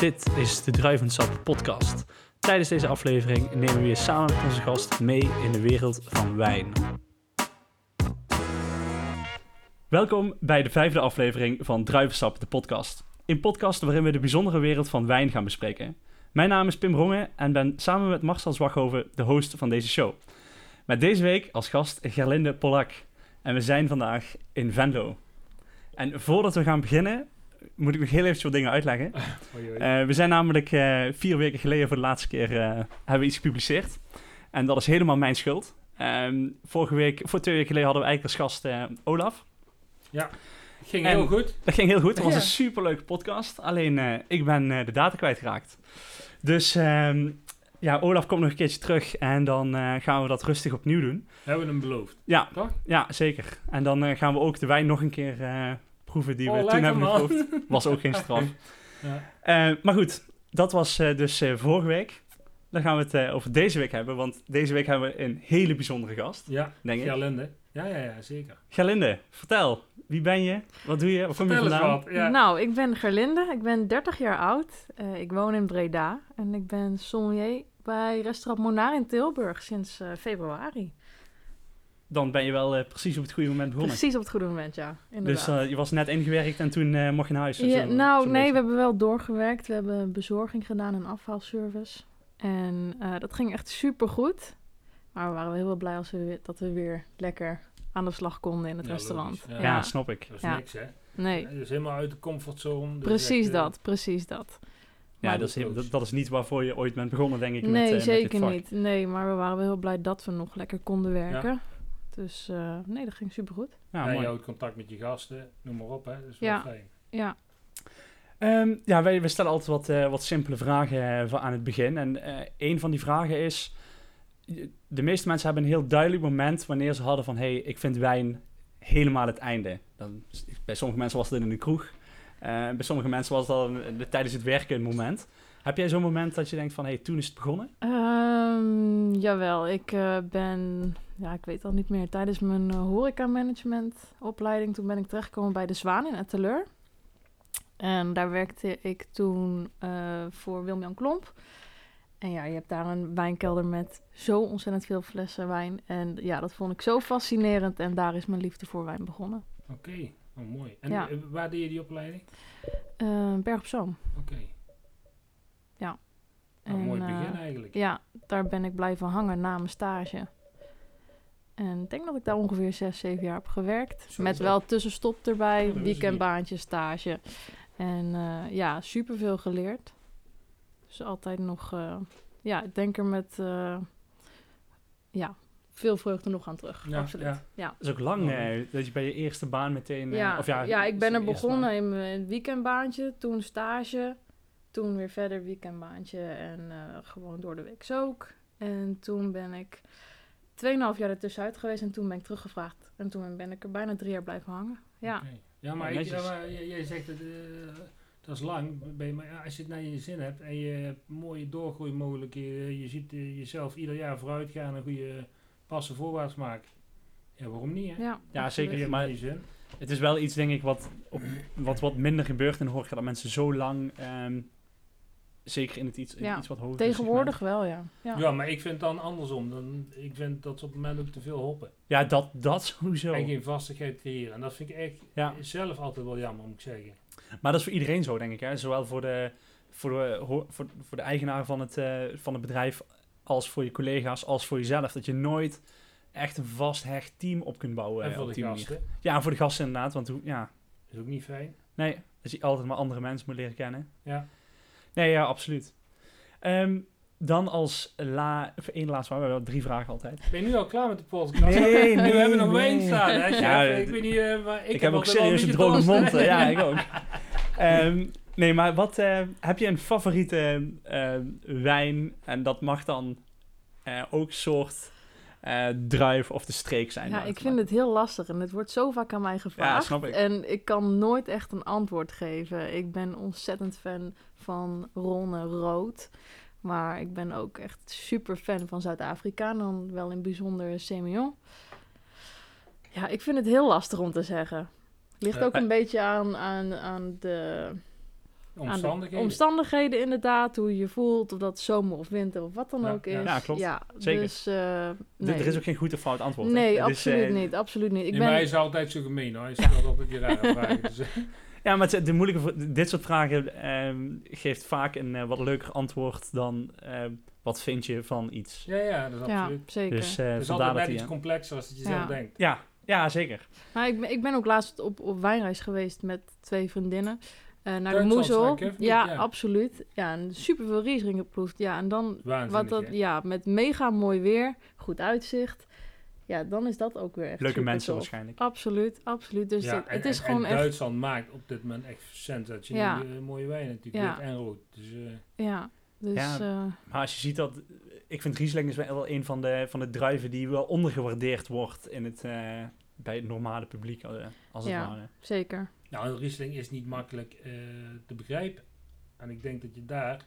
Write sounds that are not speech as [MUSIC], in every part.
Dit is de Druivensap podcast. Tijdens deze aflevering nemen we weer samen met onze gast mee in de wereld van wijn. Welkom bij de vijfde aflevering van Druivensap, de podcast. Een podcast waarin we de bijzondere wereld van wijn gaan bespreken. Mijn naam is Pim Rongen en ben samen met Marcel Zwaghoven de host van deze show. Met deze week als gast Gerlinde Polak. En we zijn vandaag in Venlo. En voordat we gaan beginnen, moet ik nog heel even wat dingen uitleggen. [LAUGHS] Oei, oei. Eh, we zijn namelijk eh, vier weken geleden voor de laatste keer eh, hebben we iets gepubliceerd. En dat is helemaal mijn schuld. Ehm, vorige week, voor twee weken geleden hadden we eigenlijk als gast Olaf. Ging en- heel goed. Dat ging heel goed. Het was Ja. een superleuke podcast. Alleen ik ben de data kwijtgeraakt. Dus ehm, ja, Olaf komt nog een keertje terug en dan gaan we dat rustig opnieuw doen. Hebben we hem beloofd. Ja, Toch? ja zeker. En dan gaan we ook de wijn nog een keer proeven die we Oh, toen lekker, hebben man. geproefd. [LAUGHS] Was ook geen straf. Ja. Eh, maar goed, dat was eh, dus eh, vorige week. Dan gaan we het over deze week hebben, want deze week hebben we een hele bijzondere gast, Ja, denk ik. Gerlinde. Ja, ja, ja, zeker. Gerlinde, vertel. Wie ben je? Wat doe je? Waar kom je vandaan? wat. Ja. Nou, ik ben Gerlinde. Ik ben 30 jaar oud. Eh, ik woon in Breda. En ik ben sommelier bij restaurant Monar in Tilburg sinds eh, februari. Dan ben je wel eh, precies op het goede moment begonnen. Precies op het goede moment, ja. Dus Inderdaad. eh, je was net ingewerkt en toen eh, mocht je naar huis. Ja, zo- nou, nee, beetje. we hebben wel doorgewerkt. We hebben bezorging gedaan en afhaalservice. En eh, dat ging echt super goed. Maar we waren wel heel blij als we weer, dat we weer lekker aan de slag konden in het Ja, restaurant. Ja, Ja. snap ik. Dat is Ja. niks, hè? Nee, Dat is helemaal uit de comfortzone. dus precies echt, dat, precies dat. Ja, dat is, heel- dat, dat is niet waarvoor je ooit bent begonnen, denk ik. met, nee, met zeker dit vak. niet. Nee, maar we waren wel heel blij dat we nog lekker konden werken. Dus eh, nee, dat ging supergoed. Ja, Ja, mooi. je houdt contact met je gasten, noem maar op, hè. Dat is wel Ja. fijn. Ja, Ehm, ja, wij, we stellen altijd wat, eh, wat simpele vragen voor aan het begin. En eh een van die vragen is... De meeste mensen hebben een heel duidelijk moment wanneer ze hadden van... hey, ik vind wijn helemaal het einde. Dan, bij sommige mensen was het in een kroeg. Eh, bij sommige mensen was het al een- een- tijdens het werken een moment. Heb jij zo'n moment dat je denkt van... hey, toen is het begonnen? Ehm, jawel. Ik eh, ben, ja, ik weet al niet meer, tijdens mijn uh, horeca-management opleiding, toen ben ik terechtgekomen bij De Zwaan in Etteleur. En daar werkte ik toen eh, voor Wilmian Klomp. En ja, je hebt daar een wijnkelder met zo ontzettend veel flessen wijn. En ja, dat vond ik zo fascinerend en daar is mijn liefde voor wijn begonnen. Oké, oh, mooi. En Ja. eh, waar deed je die opleiding? Eh, Berg op Zoom. Oké. En, mooi eh, begin eigenlijk. Ja, daar ben ik blijven hangen na mijn stage. En ik denk dat ik daar ongeveer zes, zeven jaar heb gewerkt. Zo met wel tussenstop erbij, Ja, weekendbaantje, stage. En eh, ja, superveel geleerd. Dus altijd nog, eh, ja, ik denk er met, eh, ja, veel vreugde nog aan terug. Ja, absoluut. ja. Ja. Dat is ook lang, eh, dat je bij je eerste baan meteen... eh, Ja, of ja, ja, ik ben er begonnen baan. in mijn weekendbaantje, toen stage, toen weer verder weekendbaantje en eh, gewoon door de week ook. En toen ben ik 2,5 jaar ertussenuit geweest en toen ben ik teruggevraagd. En toen ben ik er bijna drie jaar blijven hangen. Ja. Ja, maar, Ja, ik, ja, netjes. maar j- jij zegt dat, eh, dat is lang. Ben je- Maar ja, als je het naar je zin hebt en je hebt mooie doorgroeimogelijkheden, je ziet eh, jezelf ieder jaar vooruit gaan en goede passen voorwaarts maken. Ja, waarom niet? Hè? ja, Ja, zeker. Maar- naar je zin. Het is wel iets, denk ik, wat, op, wat, wat minder gebeurt in de horeca. Dat mensen zo lang, ehm, zeker in het iets, Ja, iets wat hoger Tegenwoordig wel, ja. ja. Ja. maar ik vind dan andersom. Dan, ik vind dat ze op het moment ook te veel hoppen. Ja, dat, dat [LAUGHS] sowieso. En geen vastigheid creëren. En dat vind ik echt Ja. zelf altijd wel jammer, moet ik zeggen. Maar dat is voor iedereen zo, denk ik. Hè? Zowel voor de, voor, de, voor, voor de eigenaar van het, eh, van het bedrijf, als voor je collega's, als voor jezelf. Dat je nooit echt een vast hecht team op kunt bouwen. en eh, voor de manier. gasten. Ja, voor de gasten inderdaad. Want hoe- ja, Is ook niet fijn. nee, dat je altijd maar andere mensen moet leren kennen. Ja. Nee, ja, absoluut. Ehm, dan als la, één laatste, maar we hebben drie vragen altijd. Ben je nu al klaar met de podcast? Nee, nu nee, hebben we nog nee. wijn staan. Hè? Ja, ik d- weet niet, eh, maar ik, Ik, heb ook serieus een droge mond. Ja, ik ook. Ehm, nee, maar wat eh, heb je een favoriete eh, wijn? En dat mag dan eh, ook soort eh, druif of de streek zijn. Ja, ik vind het heel lastig en het wordt zo vaak aan mij gevraagd. snap ik. En ik kan nooit echt een antwoord geven. Ik ben ontzettend fan van Ronne Rood. Maar ik ben ook echt super fan van Zuid-Afrika. En dan wel in bijzonder Semillon. Ja, ik vind het heel lastig om te zeggen. Ligt Ja, ook een beetje aan, aan, aan de Omstandigheden. omstandigheden inderdaad, hoe je je voelt, of dat zomer of winter of wat dan Ja, ook is. ja. Ja, klopt. Ja, Zeker. Dus, eh, nee. Er is ook geen goed of fout antwoord. Nee, absoluut eh, niet, absoluut niet. Ik Nee, ben, maar hij is altijd zo gemeen hoor. Hij stelt altijd die rare vragen. Dus, eh, Ja, maar het- de moeilijke, dit soort vragen ehm, geeft vaak een wat leuker antwoord dan ehm, wat vind je van iets. ja, ja, dat is ja, absoluut. zeker. Dus eh Het is altijd dat net die, iets complexer als dat je Ja. zelf denkt. ja, ja, zeker. Maar ik ben, ik ben ook laatst op, op wijnreis geweest met twee vriendinnen. Eh, naar de Moezel. Ja, Ja. absoluut. Ja, en super veel Riesling geproefd. Ja, en dan wat dat, hè? ja, met mega mooi weer, goed uitzicht. Ja, dan is dat ook weer echt Leuke super mensen tof. waarschijnlijk. Absoluut, absoluut. Dus ja, het, en, het is en- gewoon en echt, Duitsland maakt op dit moment echt sensationele Ja. eh, mooie wijn natuurlijk. Ja. Wit en rood. Dus, eh, ja. Dus Ja, Maar als je ziet dat... Ik vind Riesling is wel een van de, van de druiven die wel ondergewaardeerd wordt in het, eh, bij het normale publiek, als het Ja. ware. zeker. Nou, een Riesling is niet makkelijk eh, te begrijpen. En ik denk dat je daar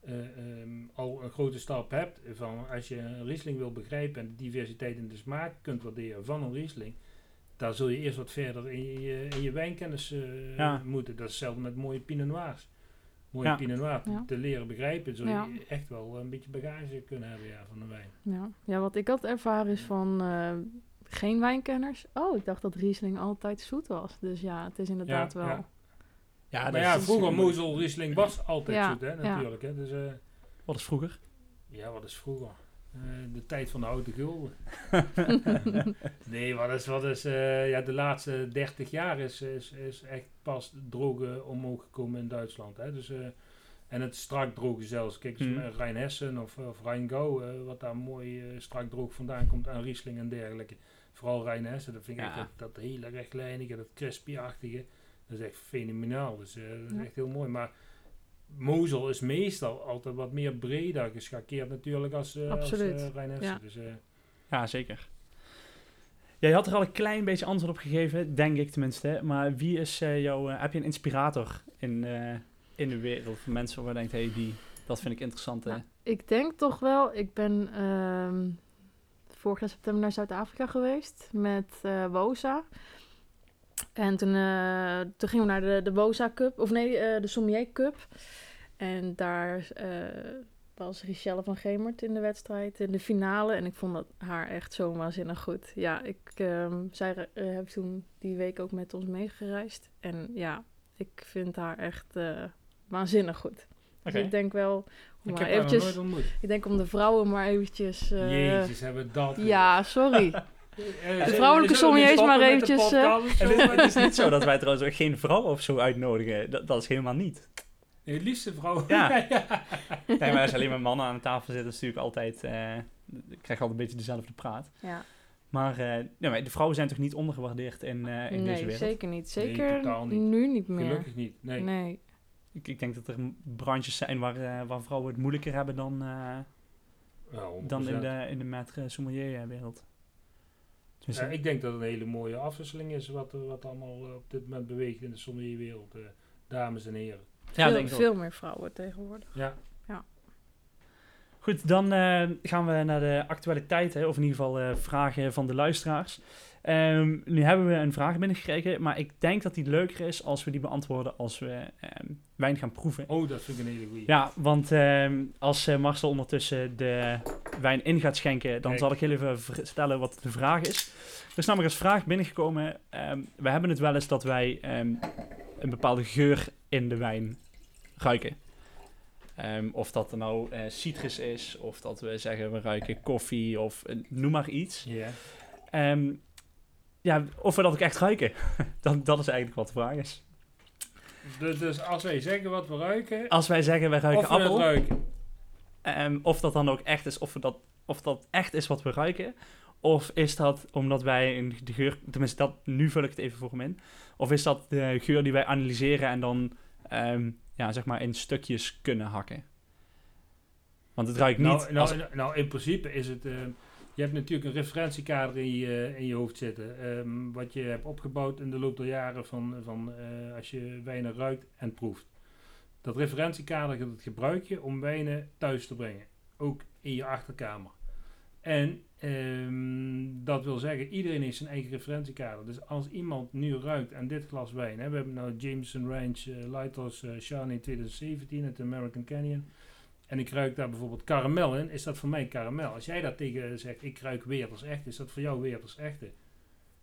eh, ehm, al een grote stap hebt. Van als je een Riesling wil begrijpen en de diversiteit in de smaak kunt waarderen van een Riesling. Daar zul je eerst wat verder in je, in je wijnkennis eh, Ja. moeten. Dat is hetzelfde met mooie Pinot Noirs. Mooie Ja. Pinot Noir Ja. te leren begrijpen, zul Ja. je echt wel een beetje bagage kunnen hebben ja, van een wijn. Ja. ja, wat ik had ervaren is van eh, geen wijnkenners. Oh, ik dacht dat Riesling altijd zoet was. Dus ja, het is inderdaad Ja, wel. ja. Ja, maar ja, vroeger Mozel Riesling was altijd Ja, zoet, hè, ja. natuurlijk. Hè, dus, eh, Wat is vroeger? ja, wat is vroeger? Eh, de tijd van de oude gulden. [LAUGHS] nee, wat is, wat is eh, ja, de laatste 30 jaar is, is, is echt pas drogen omhoog gekomen in Duitsland. Hè, dus, eh, en het strak drogen zelfs. Kijk eens Hmm. naar Rijnhessen of, of Rheingau, eh, wat daar mooi strak droog vandaan komt aan Riesling en dergelijke. Vooral Rijnhessen, dat vind ik Ja. echt dat, dat hele rechtlijnige, dat crispy-achtige. Dat is echt fenomenaal. Dus eh, dat is Ja. echt heel mooi. Maar Mozel is meestal altijd wat meer breder geschakeerd natuurlijk als, eh als Absoluut. eh. Ja. Dus, eh, Ja, zeker. Jij had er al een klein beetje antwoord op gegeven, denk ik tenminste. Maar wie is eh, jouw... heb je een inspirator in, eh, in de wereld? Van mensen waar je denkt, hey, die, dat vind ik interessant. hè? Nou, ik denk toch wel, ik ben ehm, vorig september naar Zuid-Afrika geweest met eh Woza. En toen, eh, toen gingen we naar de, de Cup, of nee, eh, de Sommier Cup. En daar was Richelle van Gemert in de wedstrijd, in de finale. En ik vond dat haar echt zo waanzinnig goed. Ja, ik, ehm, zij heeft toen die week ook met ons meegereisd. En ja, ik vind haar echt waanzinnig goed. Dus ik denk wel, om ik maar heb eventjes, nooit ontmoet. ik denk om de vrouwen maar eventjes... eh, Jezus, hebben we dat ja, sorry. [LAUGHS] Eh, De vrouwelijke sommeliers maar eventjes, eh, podcast? En het, is niet zo dat wij trouwens ook geen vrouw of zo uitnodigen. Dat, dat is helemaal niet. Nee, het liefste vrouw. [LAUGHS] Ja. Nee, maar als alleen maar mannen aan de tafel zitten, is natuurlijk altijd... eh ik krijg altijd een beetje dezelfde praat. Ja. Maar, eh, ja, maar de vrouwen zijn toch niet ondergewaardeerd in, eh, in deze Nee, wereld? zeker niet. Nee, Zeker niet. nu niet meer. Gelukkig niet. Nee. Nee. Ik, ik denk dat er branches zijn waar, eh, waar vrouwen het moeilijker hebben dan, eh, Ja, 100%. dan in de, in de maître sommelier wereld. Dus, Ja, ik denk dat het een hele mooie afwisseling is wat, wat allemaal eh, op dit moment beweegt in de sommelierwereld. eh dames en heren. ja, veel, denk ik veel meer vrouwen tegenwoordig. Ja. Goed, dan eh, gaan we naar de actualiteit, hè, of in ieder geval eh, vragen van de luisteraars. Ehm, nu hebben we een vraag binnengekregen, maar ik denk dat die leuker is als we die beantwoorden als we ehm, wijn gaan proeven. Oh, dat vind ik een hele goeie. Ja, want ehm, als eh, Marcel ondertussen de wijn in gaat schenken, dan Kijk. zal ik heel even vertellen wat de vraag is. Er is namelijk als vraag binnengekomen, we hebben het wel eens dat wij een bepaalde geur in de wijn ruiken. Of dat er nou eh, citrus is, of dat we zeggen we ruiken koffie, of eh, noem maar iets. Ja. Ehm, ja, of we dat ook echt ruiken. [LAUGHS] dat, dat is eigenlijk wat de vraag is. Dus, dus als wij zeggen wat we ruiken, Als wij zeggen wij ruiken of appel, ruiken. Ehm, of dat dan ook echt is, of, we dat, of dat echt is wat we ruiken. Of is dat omdat wij een, de geur, tenminste dat, nu vul ik het even voor hem in. Of is dat de geur die wij analyseren en dan ehm, ja, zeg maar in stukjes kunnen hakken. Want het ruikt niet Nou, nou, als... nou, in principe is het... eh, je hebt natuurlijk een referentiekader in je, in je hoofd zitten. ehm, wat je hebt opgebouwd in de loop der jaren van, van eh, als je wijnen ruikt en proeft. Dat referentiekader dat gebruik je om wijnen thuis te brengen. Ook in je achterkamer. En ehm, dat wil zeggen, iedereen heeft zijn eigen referentiekader. Dus als iemand nu ruikt aan dit glas wijn, hè, we hebben nou Jameson Range uh, Lighthouse uh, Chardonnay 2017 uit American Canyon. En ik ruik daar bijvoorbeeld karamel in, is dat voor mij karamel. Als jij dat tegen zegt, ik ruik Weerders echt, is dat voor jou Weerders echte.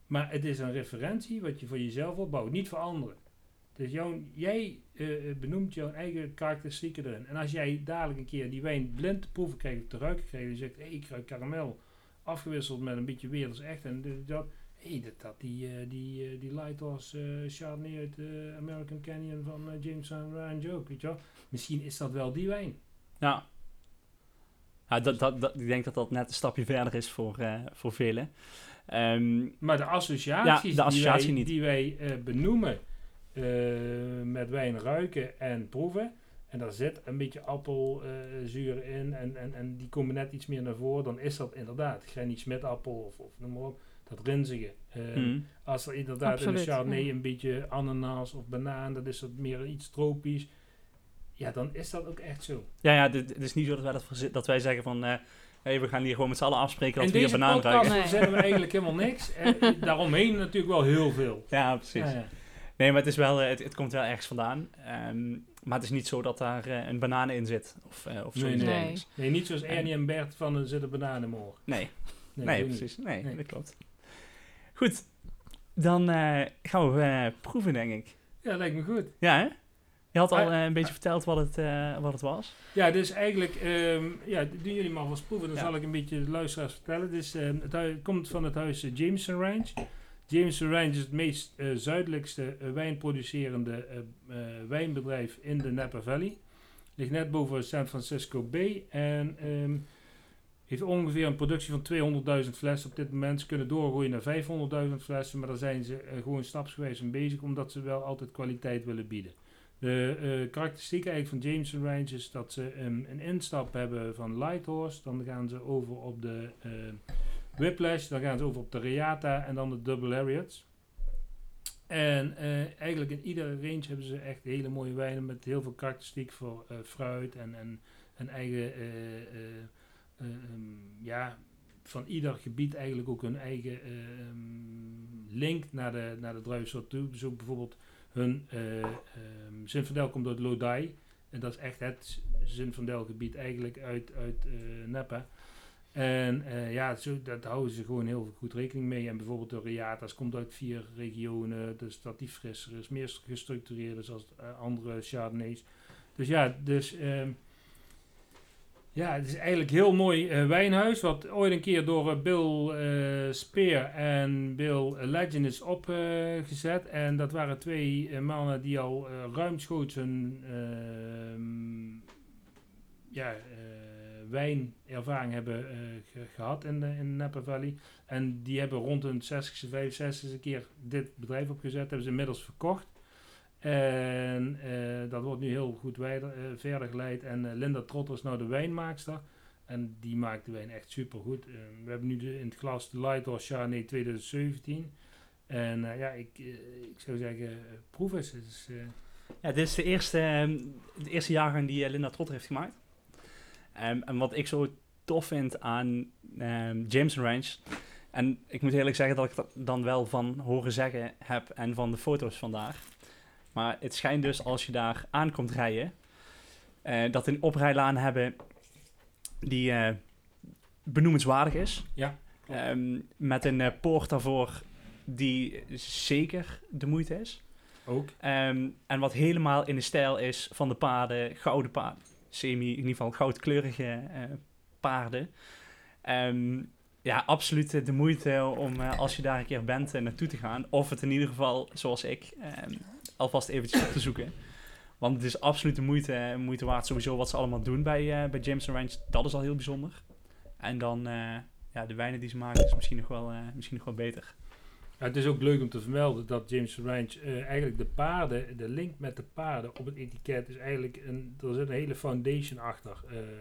Maar het is een referentie wat je voor jezelf opbouwt, niet voor anderen. Dus jij uh, benoemt jouw eigen karakteristieken erin. En als jij dadelijk een keer die wijn blind te proeven krijgt, te ruiken krijgt, en zegt, hey, ik ruik karamel, afgewisseld met een beetje Weerders echt, en dat, hey, dat, dat die, uh, die, uh, die Chardonnay uit American Canyon van James Ryan Joke, weet je wel. Misschien is dat wel die wijn. Ja. ja dat, dat, dat, ik denk dat dat net een stapje verder is voor, uh, voor velen. Um, maar de associaties ja, de associatie die wij, die wij uh, benoemen uh, met wijn ruiken en proeven. En daar zit een beetje appelzuur in en, en, en die komen net iets meer naar voren. Dan is dat inderdaad Granny Smit appel of, of noem maar op. Dat rinzige. Mm. Als er inderdaad Absoluut, in de Chardonnay ja. een beetje ananas of banaan, dat is dat meer iets tropisch ja, dan is dat ook echt zo. Ja, ja, het is niet zo dat wij, dat, dat wij zeggen van... Uh, hey, we gaan hier gewoon met z'n allen afspreken dat we hier banaan ruiken. [LAUGHS] En deze we eigenlijk helemaal niks. En daaromheen natuurlijk wel heel veel. Ja, precies. Ja, ja. Nee, maar het, is wel, het, het komt wel ergens vandaan. Um, maar het is niet zo dat daar uh, een banaan in zit. Of, uh, of nee, nee. nee, niet zoals Ernie en Bert van er zit een banaan in morgen. Nee, nee, nee precies. Nee, nee, dat klopt. Goed, dan gaan we proeven, denk ik. Ja, lijkt me goed. Ja, hè? Je had al uh, een beetje verteld wat het, uh, wat het was. Ja, dus eigenlijk, um, ja, doen jullie maar vast proeven. Dan ja. zal ik een beetje de luisteraars vertellen. Dus, um, het, het komt van het huis Jameson Range. Jameson Range is het meest zuidelijkste wijnproducerende wijnbedrijf in de Napa Valley. Ligt net boven San Francisco Bay. En um, heeft ongeveer een productie van 200.000 flessen op dit moment. Ze kunnen doorgroeien naar 500.000 flessen. Maar daar zijn ze gewoon stapsgewijs mee bezig. Omdat ze wel altijd kwaliteit willen bieden. De uh, karakteristiek eigenlijk van Jameson Range is dat ze een instap hebben van Lighthorse. Dan gaan ze over op de uh, Whiplash. Dan gaan ze over op de Reata en dan de Double Harriets. En uh, eigenlijk in iedere range hebben ze echt hele mooie wijnen met heel veel karakteristiek voor fruit en, en, en eigen, um, ja, van ieder gebied eigenlijk ook hun eigen um, link naar de, naar de druivensoort toe. Dus ook bijvoorbeeld hun um, Zinfandel komt uit Lodi. En dat is echt het Zinfandel-gebied eigenlijk uit, uit uh, Napa. En uh, ja, zo, dat houden ze gewoon heel goed rekening mee. En bijvoorbeeld de Riata's komt uit vier regionen. Dus dat die frisser is, meer gestructureerd is als andere Chardonnays. Dus ja, dus... Um, ja, het is eigenlijk een heel mooi uh, wijnhuis. Wat ooit een keer door uh, Bill uh, Speer en Bill Legend is opgezet. en dat waren twee mannen die al ruimschoots hun ehm, ja, wijnervaring hebben ge gehad in, de, in Napa Valley. En die hebben rond hun 60ste, 65ste keer dit bedrijf opgezet. Hebben ze inmiddels verkocht. En uh, dat wordt nu heel goed uh, verder geleid. En uh, Linda Trotter is nou de wijnmaakster. En die maakt de wijn echt super goed. we hebben nu de, in het glas de Lighthorse Chardonnay 2017. En ja, ik, ik zou zeggen, proef eens. Is, ja, dit is de eerste, um, de eerste die Linda Trotter heeft gemaakt. Um, en wat ik zo tof vind aan um, Jameson Range... En ik moet eerlijk zeggen dat ik dat dan wel van horen zeggen heb en van de foto's vandaag. Maar het schijnt dus als je daar aankomt rijden, uh, dat een oprijlaan hebben die uh, benoemenswaardig is. Ja. Um, met een uh, poort daarvoor die zeker de moeite is. Ook. Um, en wat helemaal in de stijl is van de paarden, gouden paarden. Semi, in ieder geval goudkleurige paarden. Um, ja, absoluut de moeite om als je daar een keer bent naartoe te gaan. Of het in ieder geval, zoals ik, alvast eventjes op te zoeken. Want het is absoluut de moeite, moeite waard sowieso wat ze allemaal doen bij, uh, bij Jameson Ranch. Dat is al heel bijzonder. En dan uh, ja, de wijnen die ze maken is misschien nog wel, uh, misschien nog wel beter. Ja, het is ook leuk om te vermelden dat Jameson Ranch eigenlijk de paarden, de link met de paarden op het etiket is eigenlijk een, er zit een hele foundation achter,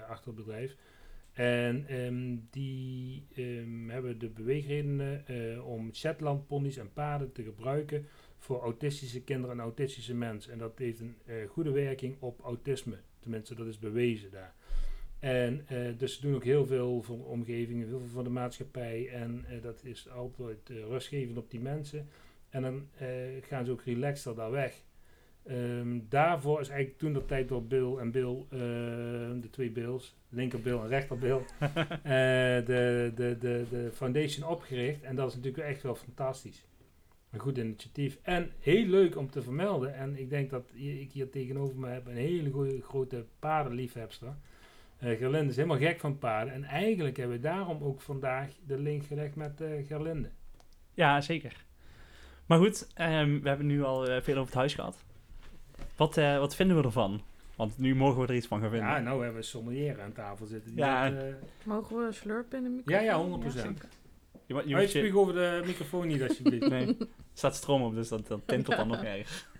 achter het bedrijf. En um, die um, hebben de beweegredenen om Shetland ponies en paarden te gebruiken voor autistische kinderen en autistische mensen. En dat heeft een uh, goede werking op autisme. Tenminste, dat is bewezen daar. En eh, dus ze doen ook heel veel voor de omgeving, heel veel voor de maatschappij. En eh, dat is altijd eh, rustgevend op die mensen. En dan eh, gaan ze ook relaxter daar weg. Ehm, daarvoor is eigenlijk toen de tijd door Bill en Bill, eh, de twee Bills, linker Bill en rechter Bill, [LAUGHS] eh, de, de, de, de foundation opgericht. En dat is natuurlijk echt wel fantastisch. Een goed initiatief. En heel leuk om te vermelden. En ik denk dat ik hier tegenover me heb een hele goeie, grote paardenliefhebster. Eh Gerlinde is helemaal gek van paarden. En eigenlijk hebben we daarom ook vandaag de link gelegd met eh Gerlinde. Ja, zeker. Maar goed, ehm, we hebben nu al eh, veel over het huis gehad. Wat, eh, wat vinden we ervan? Want nu mogen we er iets van gaan vinden. Ja, nou hebben we sommelier aan tafel zitten. Die Ja. Mogen we slurpen in de microfoon? Ja, ja, 100%. zeker. je, je over de microfoon niet alsjeblieft. nee, [LAUGHS] staat stroom op, dus dat, dat tintelt dan nog [LAUGHS] erger.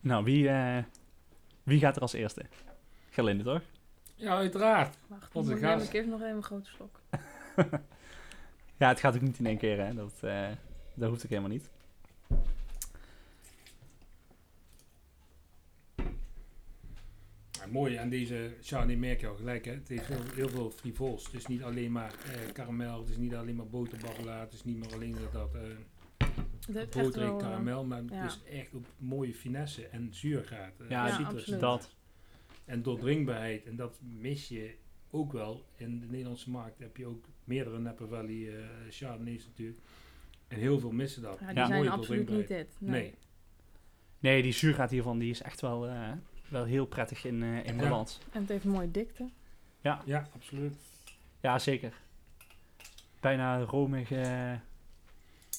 Nou, wie, eh, wie gaat er als eerste? Gerlinde, toch? Ja, uiteraard. Wacht, dan neem ik eerst nog even een grote slok. [LAUGHS] Ja, het gaat ook niet in één keer, hè. Dat, eh, dat hoeft ook helemaal niet. Mooi aan deze Chardonnay merk je al gelijk. Hè? Het heeft heel, heel veel frivols. Het is niet alleen maar eh karamel, het is niet alleen maar boterbabbelaar, het is niet meer alleen dat, dat eh Het boter en eh, karamel, maar ja. het is echt ook mooie finesse en zuurgraad. eh, Ja, Ja, citrus. absoluut. Dat. En doordringbaarheid. En dat mis je ook wel in de Nederlandse markt. Heb je ook meerdere Napa Valley eh Chardonnays natuurlijk. En heel veel missen dat. Ja, die Ja. zijn Mooie absoluut niet dit. Nee. Nee. Nee, die zuurgraad hiervan die is echt wel, eh, wel heel prettig in, eh, in Ja. balans. En het heeft een mooie dikte. Ja, absoluut. Ja, zeker. Bijna romig. eh,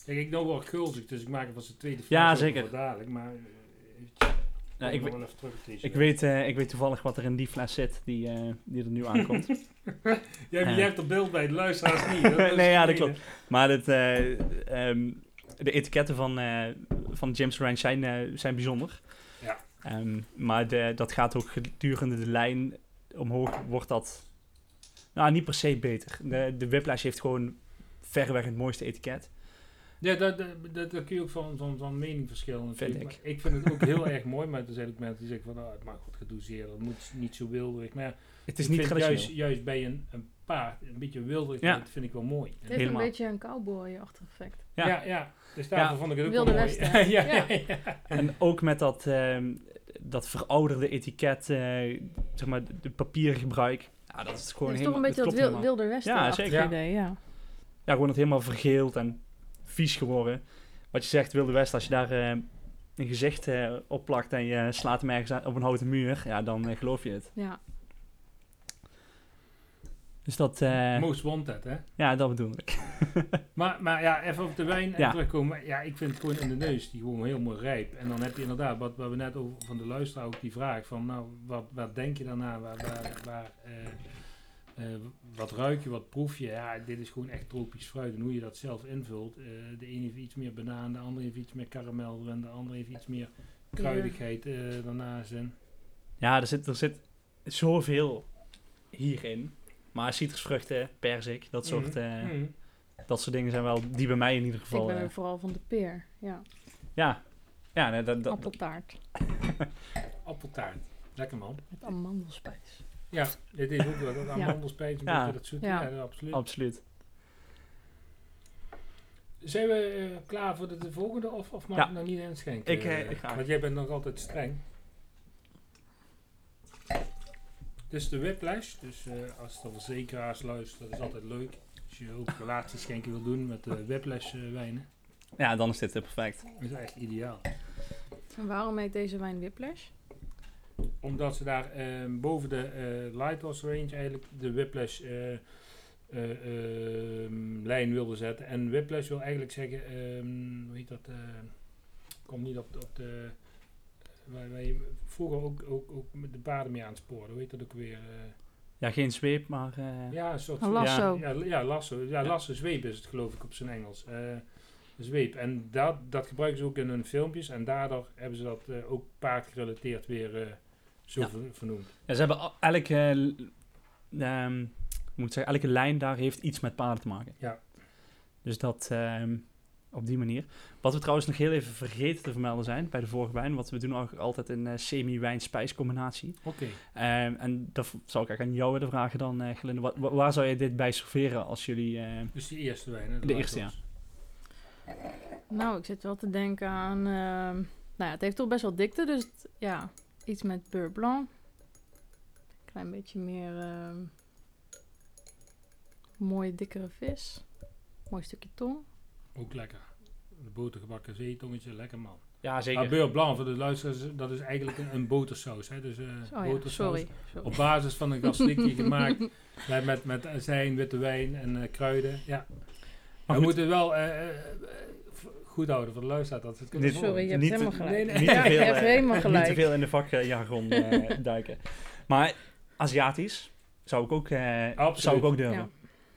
Kijk, ik nou wel gulzig, dus ik maak er van zijn tweede Ja, zeker. voor dadelijk. Maar nou, ik we- terug ik, weet, eh, ik weet toevallig wat er in die fles zit die, eh, die er nu aankomt. [LAUGHS] Jij, jij Eh. hebt er beeld bij, de luisteraars niet. [LAUGHS] Dat Nee, ja, dat gemeen, maar het, eh, ehm, de etiketten van, eh, van James Ranch zijn, eh, zijn bijzonder. Ehm, maar de, dat gaat ook gedurende de lijn omhoog, wordt dat nou, niet per se beter. De, de Whiplash heeft gewoon verreweg het mooiste etiket. Ja, dat, dat, dat, dat kun je ook van, van, van mening verschillen. natuurlijk. Vind ik. Maar ik vind het ook heel erg mooi, maar er zijn ook mensen die zeggen van, oh, het mag wat gedoseerd, het moet niet zo wilderig. Maar ja, Het is ik niet juist, juist bij een, een paard, een beetje wilderigheid Ja. vind ik wel mooi. Het heeft Helemaal. een beetje een cowboy-achtig effect. Ja. Ja, ja. Dus daarvoor Ja. vond ik het ook Wilde wel mooi. Westen. ja, [LAUGHS] Ja. ja. ja. En ook met dat, ehm, dat verouderde etiket, eh, zeg maar, de, papiergebruik. Ja, dat is gewoon het is toch helemaal, een beetje dat wil, wilder westen Ja, zeker. Ja. idee, ja. Ja, gewoon het helemaal vergeeld en vies geworden. Wat je zegt, Wilde West, als je daar eh, een gezicht eh, op plakt en je slaat hem ergens op een houten muur, ja, dan geloof je het. Ja, Dus dat, eh, Most wanted, hè. ja, dat bedoel ik. [LAUGHS] Maar, maar ja, even op de wijn Ja. terugkomen. Ja, ik vind het gewoon in de neus, die gewoon heel mooi rijp. En dan heb je inderdaad, wat, wat we net over van de luisteraar ook die vraag van, nou, wat, wat denk je daarna? Waar, waar, waar, eh, eh, wat ruik je, wat proef je? Ja, dit is gewoon echt tropisch fruit. En hoe je dat zelf invult. de ene heeft iets meer banaan, de andere heeft iets meer karamel erin, de andere heeft iets meer kruidigheid daarnaast in. Ja, er zit, er zit zoveel hierin. Maar citrusvruchten, perzik, dat soort, Mhm. eh, Mhm. dat soort dingen zijn wel, die bij mij in ieder ik geval... ben eh, vooral van de peer. Ja, ja, ja nee, dat, dat, appeltaart [LAUGHS] Appeltaart. Lekker man. met amandelspijs. Ja, dit is ook wel dat amandelspijs, een Ja. beetje dat zoet. Ja. Ja, absoluut. absoluut. Zijn we eh, klaar voor de, de volgende of, of mag Ja. ik nog niet inschenken? Ik, eh, Eh, ik ga. Want jij bent nog altijd streng. Dit is de whiplash, dus eh, als de verzekeraars luisteren, dat is altijd leuk. Als je ook relatieschenken wil doen met de whiplash eh, wijnen, Ja, dan is dit eh, perfect. dat is echt ideaal. En waarom heet deze wijn Whiplash? Omdat ze daar eh, boven de eh Lighthorse range eigenlijk de whiplash eh, eh, ehm, lijn wilden zetten. En whiplash wil eigenlijk zeggen, ehm, hoe heet dat, eh, komt niet op, op de, waar, waar je vroeger ook, ook, ook met de paarden mee aanspoorde, hoe heet dat ook weer? eh, Ja, geen zweep, maar... eh, ja, een soort Een lasso. Ja, ja, ja, lasso. Ja, lasso zweep is het geloof ik op zijn Engels. Eh, zweep. En dat, dat gebruiken ze ook in hun filmpjes. En daardoor hebben ze dat eh, ook paardgerelateerd weer eh, zo Ja. vernoemd. Ja, ze hebben al- elk, eh, l- ehm, moet zeggen, elke lijn daar heeft iets met paarden te maken. Ja. Dus dat ehm, op die manier. Wat we trouwens nog heel even vergeten te vermelden zijn bij de vorige wijn, want we doen ook altijd een eh, semi-wijn-spijs combinatie. Oké. Ehm, en dat zou ik eigenlijk aan jou willen vragen dan, eh Gelinde. Wat, waar zou je dit bij serveren als jullie... eh, Dus die eerste wijn, hè? De eerste, Lighthouse. Nou, ik zit wel te denken aan... ehm, nou ja, het heeft toch best wel dikte, dus het- ja, iets met beurre blanc. Klein beetje meer ehm, mooie dikkere vis. Mooi stukje tong. Ook lekker. De botergebakken zeetongetje, lekker man. ja, Maar beurre blanc, voor de luisteraars, dat is eigenlijk een, een botersaus. Hè? Dus Oh ja, botersaus sorry. sorry. op basis van een gaslikje [LAUGHS] gemaakt. Met, met, met azijn, witte wijn en eh, kruiden. Ja. Maar we moeten wel eh, goed houden voor de luisteraar. Dat ze het kunnen. Sorry, je hebt Niet- helemaal gelijk. nee, nee. Niet [LAUGHS] te Ja, veel, je hebt helemaal Niet te gelijk. veel in de vakjargon eh [LAUGHS] duiken. Maar Aziatisch zou ik ook, eh, zou ik ook durven. Ja.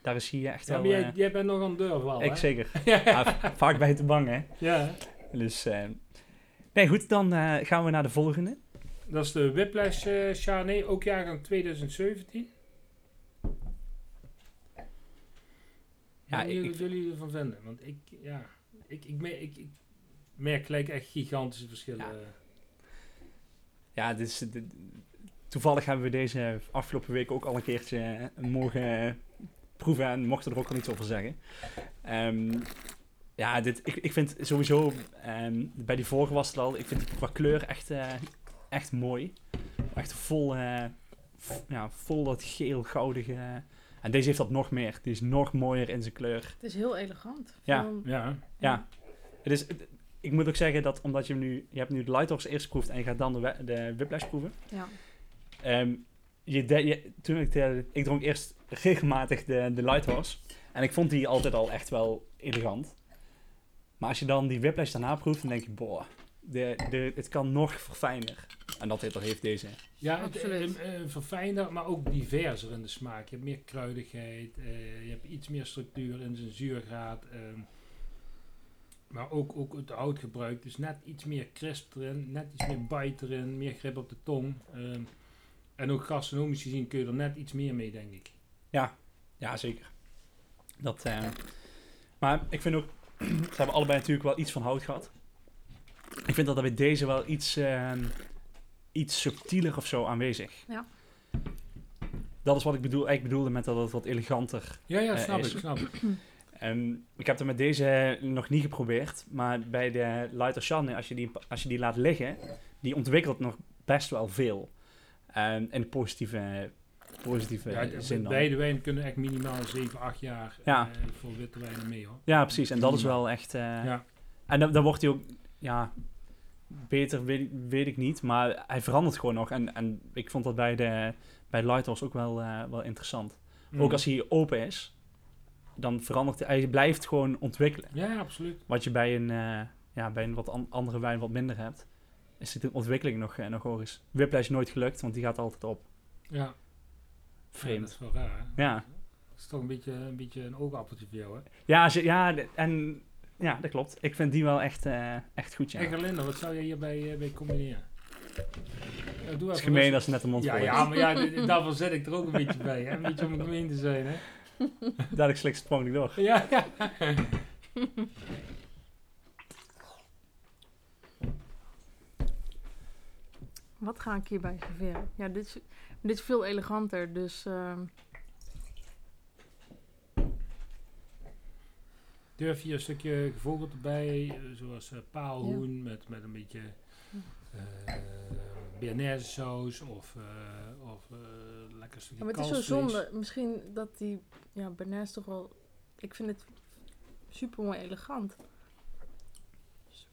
Daar is hier echt Ja, wel... jij, eh, jij bent nog aan de deur wel, ik hè? zeker. [LAUGHS] ja, v- vaak bij te bang, hè. ja. Dus, eh, nee, goed, dan eh, gaan we naar de volgende. Dat is de Whiplash Chardonnay, ook jaargang 2017. Ja, ik- jullie ervan vinden? Want ik, ja, ik, ik, merk, ik, ik merk gelijk echt gigantische verschillen. Ja. Dit- toevallig hebben we deze afgelopen week ook al een keertje mogen proeven en mochten er ook al iets over zeggen. Ehm, ja, dit, ik, ik vind sowieso, ehm, bij die vorige was het al, ik vind het qua kleur echt, eh, echt mooi. Echt vol, eh, ja, vol dat geel-goudige. en deze heeft dat nog meer. Die is nog mooier in zijn kleur. Het is heel elegant. Ja. Ja, Ja, het is, het- ik moet ook zeggen dat omdat je hem nu, je hebt nu de Lighthorse eerst geproefd en je gaat dan de, de Whiplash proeven. ja. Ehm, je de- je- toen ik, de, ik dronk eerst regelmatig de, de Lighthorse. En ik vond die altijd al echt wel elegant. Maar als je dan die Whiplash daarna proeft, dan denk je, boah, de, de, het kan nog verfijner. En dat heeft, dat heeft deze. ja Absoluut. eh, eh, verfijnder, maar ook diverser in de smaak. Je hebt meer kruidigheid, eh, je hebt iets meer structuur in zijn zuurgraad. ehm, maar ook, ook het houtgebruik, dus net iets meer crisp erin, net iets meer bite erin, meer grip op de tong. En ook gastronomisch gezien kun je er net iets meer mee, denk ik. Ja, zeker. Dat, eh, maar ik vind ook, [CLEARS THROAT] ze hebben allebei natuurlijk wel iets van hout gehad. Ik vind dat er bij deze wel iets, ehm, iets subtieler of zo aanwezig. Ja. Dat is wat ik bedoel, eigenlijk bedoelde met dat het wat eleganter Ja, ja, Eh, snap is- ik, snap ik. [CLEARS THROAT] Ik heb het met deze nog niet geprobeerd, maar bij de Lighter Chardonnay, als je die, als je die laat liggen, die ontwikkelt nog best wel veel. Ehm in positieve, positieve Ja, zin dan. beide wijnen kunnen echt minimaal 7, 8 jaar Ja. eh, voor witte wijnen mee hoor. Ja, precies. En dat is Minimaal. wel echt... eh, Ja. En dan, dan wordt hij ook, ja, beter weet, ik- weet ik niet, maar hij verandert gewoon nog. En, en ik vond dat bij de bij Lighthorse ook wel, eh, wel interessant. Mhm. Ook als hij open is, dan verandert hij, hij blijft gewoon ontwikkelen. Ja, absoluut. Wat je bij een, ja, bij een wat an- andere wijn wat minder hebt, is de ontwikkeling nog, eh, nog hoog is. Whiplash is nooit gelukt, want die gaat altijd op. Ja. Ja, dat Vreemd. is wel raar. hè? Ja, Dat is toch een beetje een, beetje een oogappeltje voor jou, hè? ja, ze- ja en ja, dat klopt. Ik vind die wel echt, eh, echt goed, ja. En Gerlinde, wat zou je hierbij eh, bij combineren? Ja, doe Het is gemeen als ze net de mond Ja, ja, maar ja, daarvoor zet ik er ook een beetje bij, hè? Een beetje om gemeen te zijn, hè? [LAUGHS] Dadelijk slik sprong door. Ja, ja. [LAUGHS] Wat ga ik hierbij serveren? Ja, dit is, dit is veel eleganter, dus... ehm, Durf je een stukje gevogeld erbij, eh, zoals eh, paalhoen met, met een beetje Bearnaise saus of, eh of lekker stukje Ja, maar het is zo zonde. Misschien dat die... Ja, toch wel... Ik vind het super mooi elegant.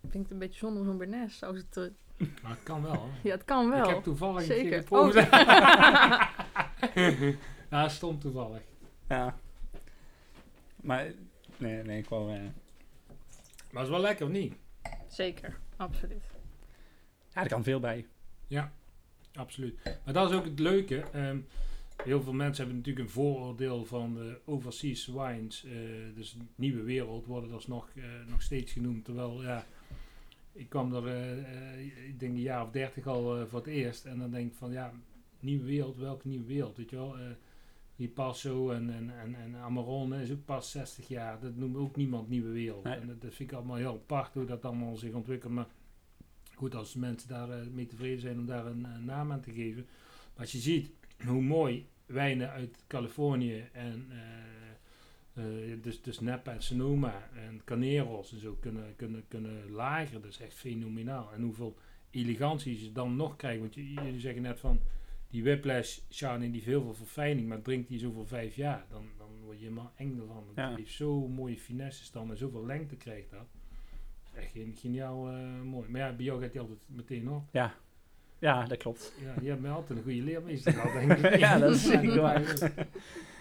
Ik vind het een beetje zonde om zo'n Bernays saus te... Maar het kan wel, hè? Ja, het kan wel. Ik heb toevallig Zeker. een keer geproefd. Oh. [LAUGHS] ja, stom toevallig. Ja. Maar, nee, nee, ik wou... eh, Maar het is wel lekker, of niet? Zeker, absoluut. ja, er kan veel bij. Ja, absoluut. Maar dat is ook het leuke. ehm, heel veel mensen hebben natuurlijk een vooroordeel van de overseas wines. eh, dus nieuwe wereld worden dat nog, eh, nog steeds genoemd. Terwijl, ja, ik kwam er, eh, ik denk een jaar of dertig al eh, voor het eerst. En dan denk ik van, ja, nieuwe wereld, welke nieuwe wereld, weet je wel? Die Passo en, en, en, en Amarone is ook pas 60 jaar. Dat noemt ook niemand nieuwe wereld. Nee. En dat, dat vind ik allemaal heel apart hoe dat allemaal zich ontwikkelt. Maar goed, als mensen daar mee tevreden zijn om daar een, eh, naam aan te geven. Maar als je ziet hoe mooi wijnen uit Californië en eh, dus, dus Napa en Sonoma en Caneros en zo kunnen, kunnen, kunnen lageren, dat is echt fenomenaal. En hoeveel elegantie ze dan nog krijgen. Want je- jullie zeggen net van die whiplash Chardonnay die heel veel verfijning, maar drinkt die zo voor vijf jaar, dan, dan word je helemaal eng ervan. Ja. heeft zo mooie finesses dan en zoveel lengte krijgt dat. Dat is echt gen- geniaal eh, mooi. Maar ja, bij jou gaat hij altijd meteen op. Ja, dat klopt. Ja, je hebt mij altijd een goede leermeester [LAUGHS] gehad, denk ik. Ja, dat is [LAUGHS] zeker waar.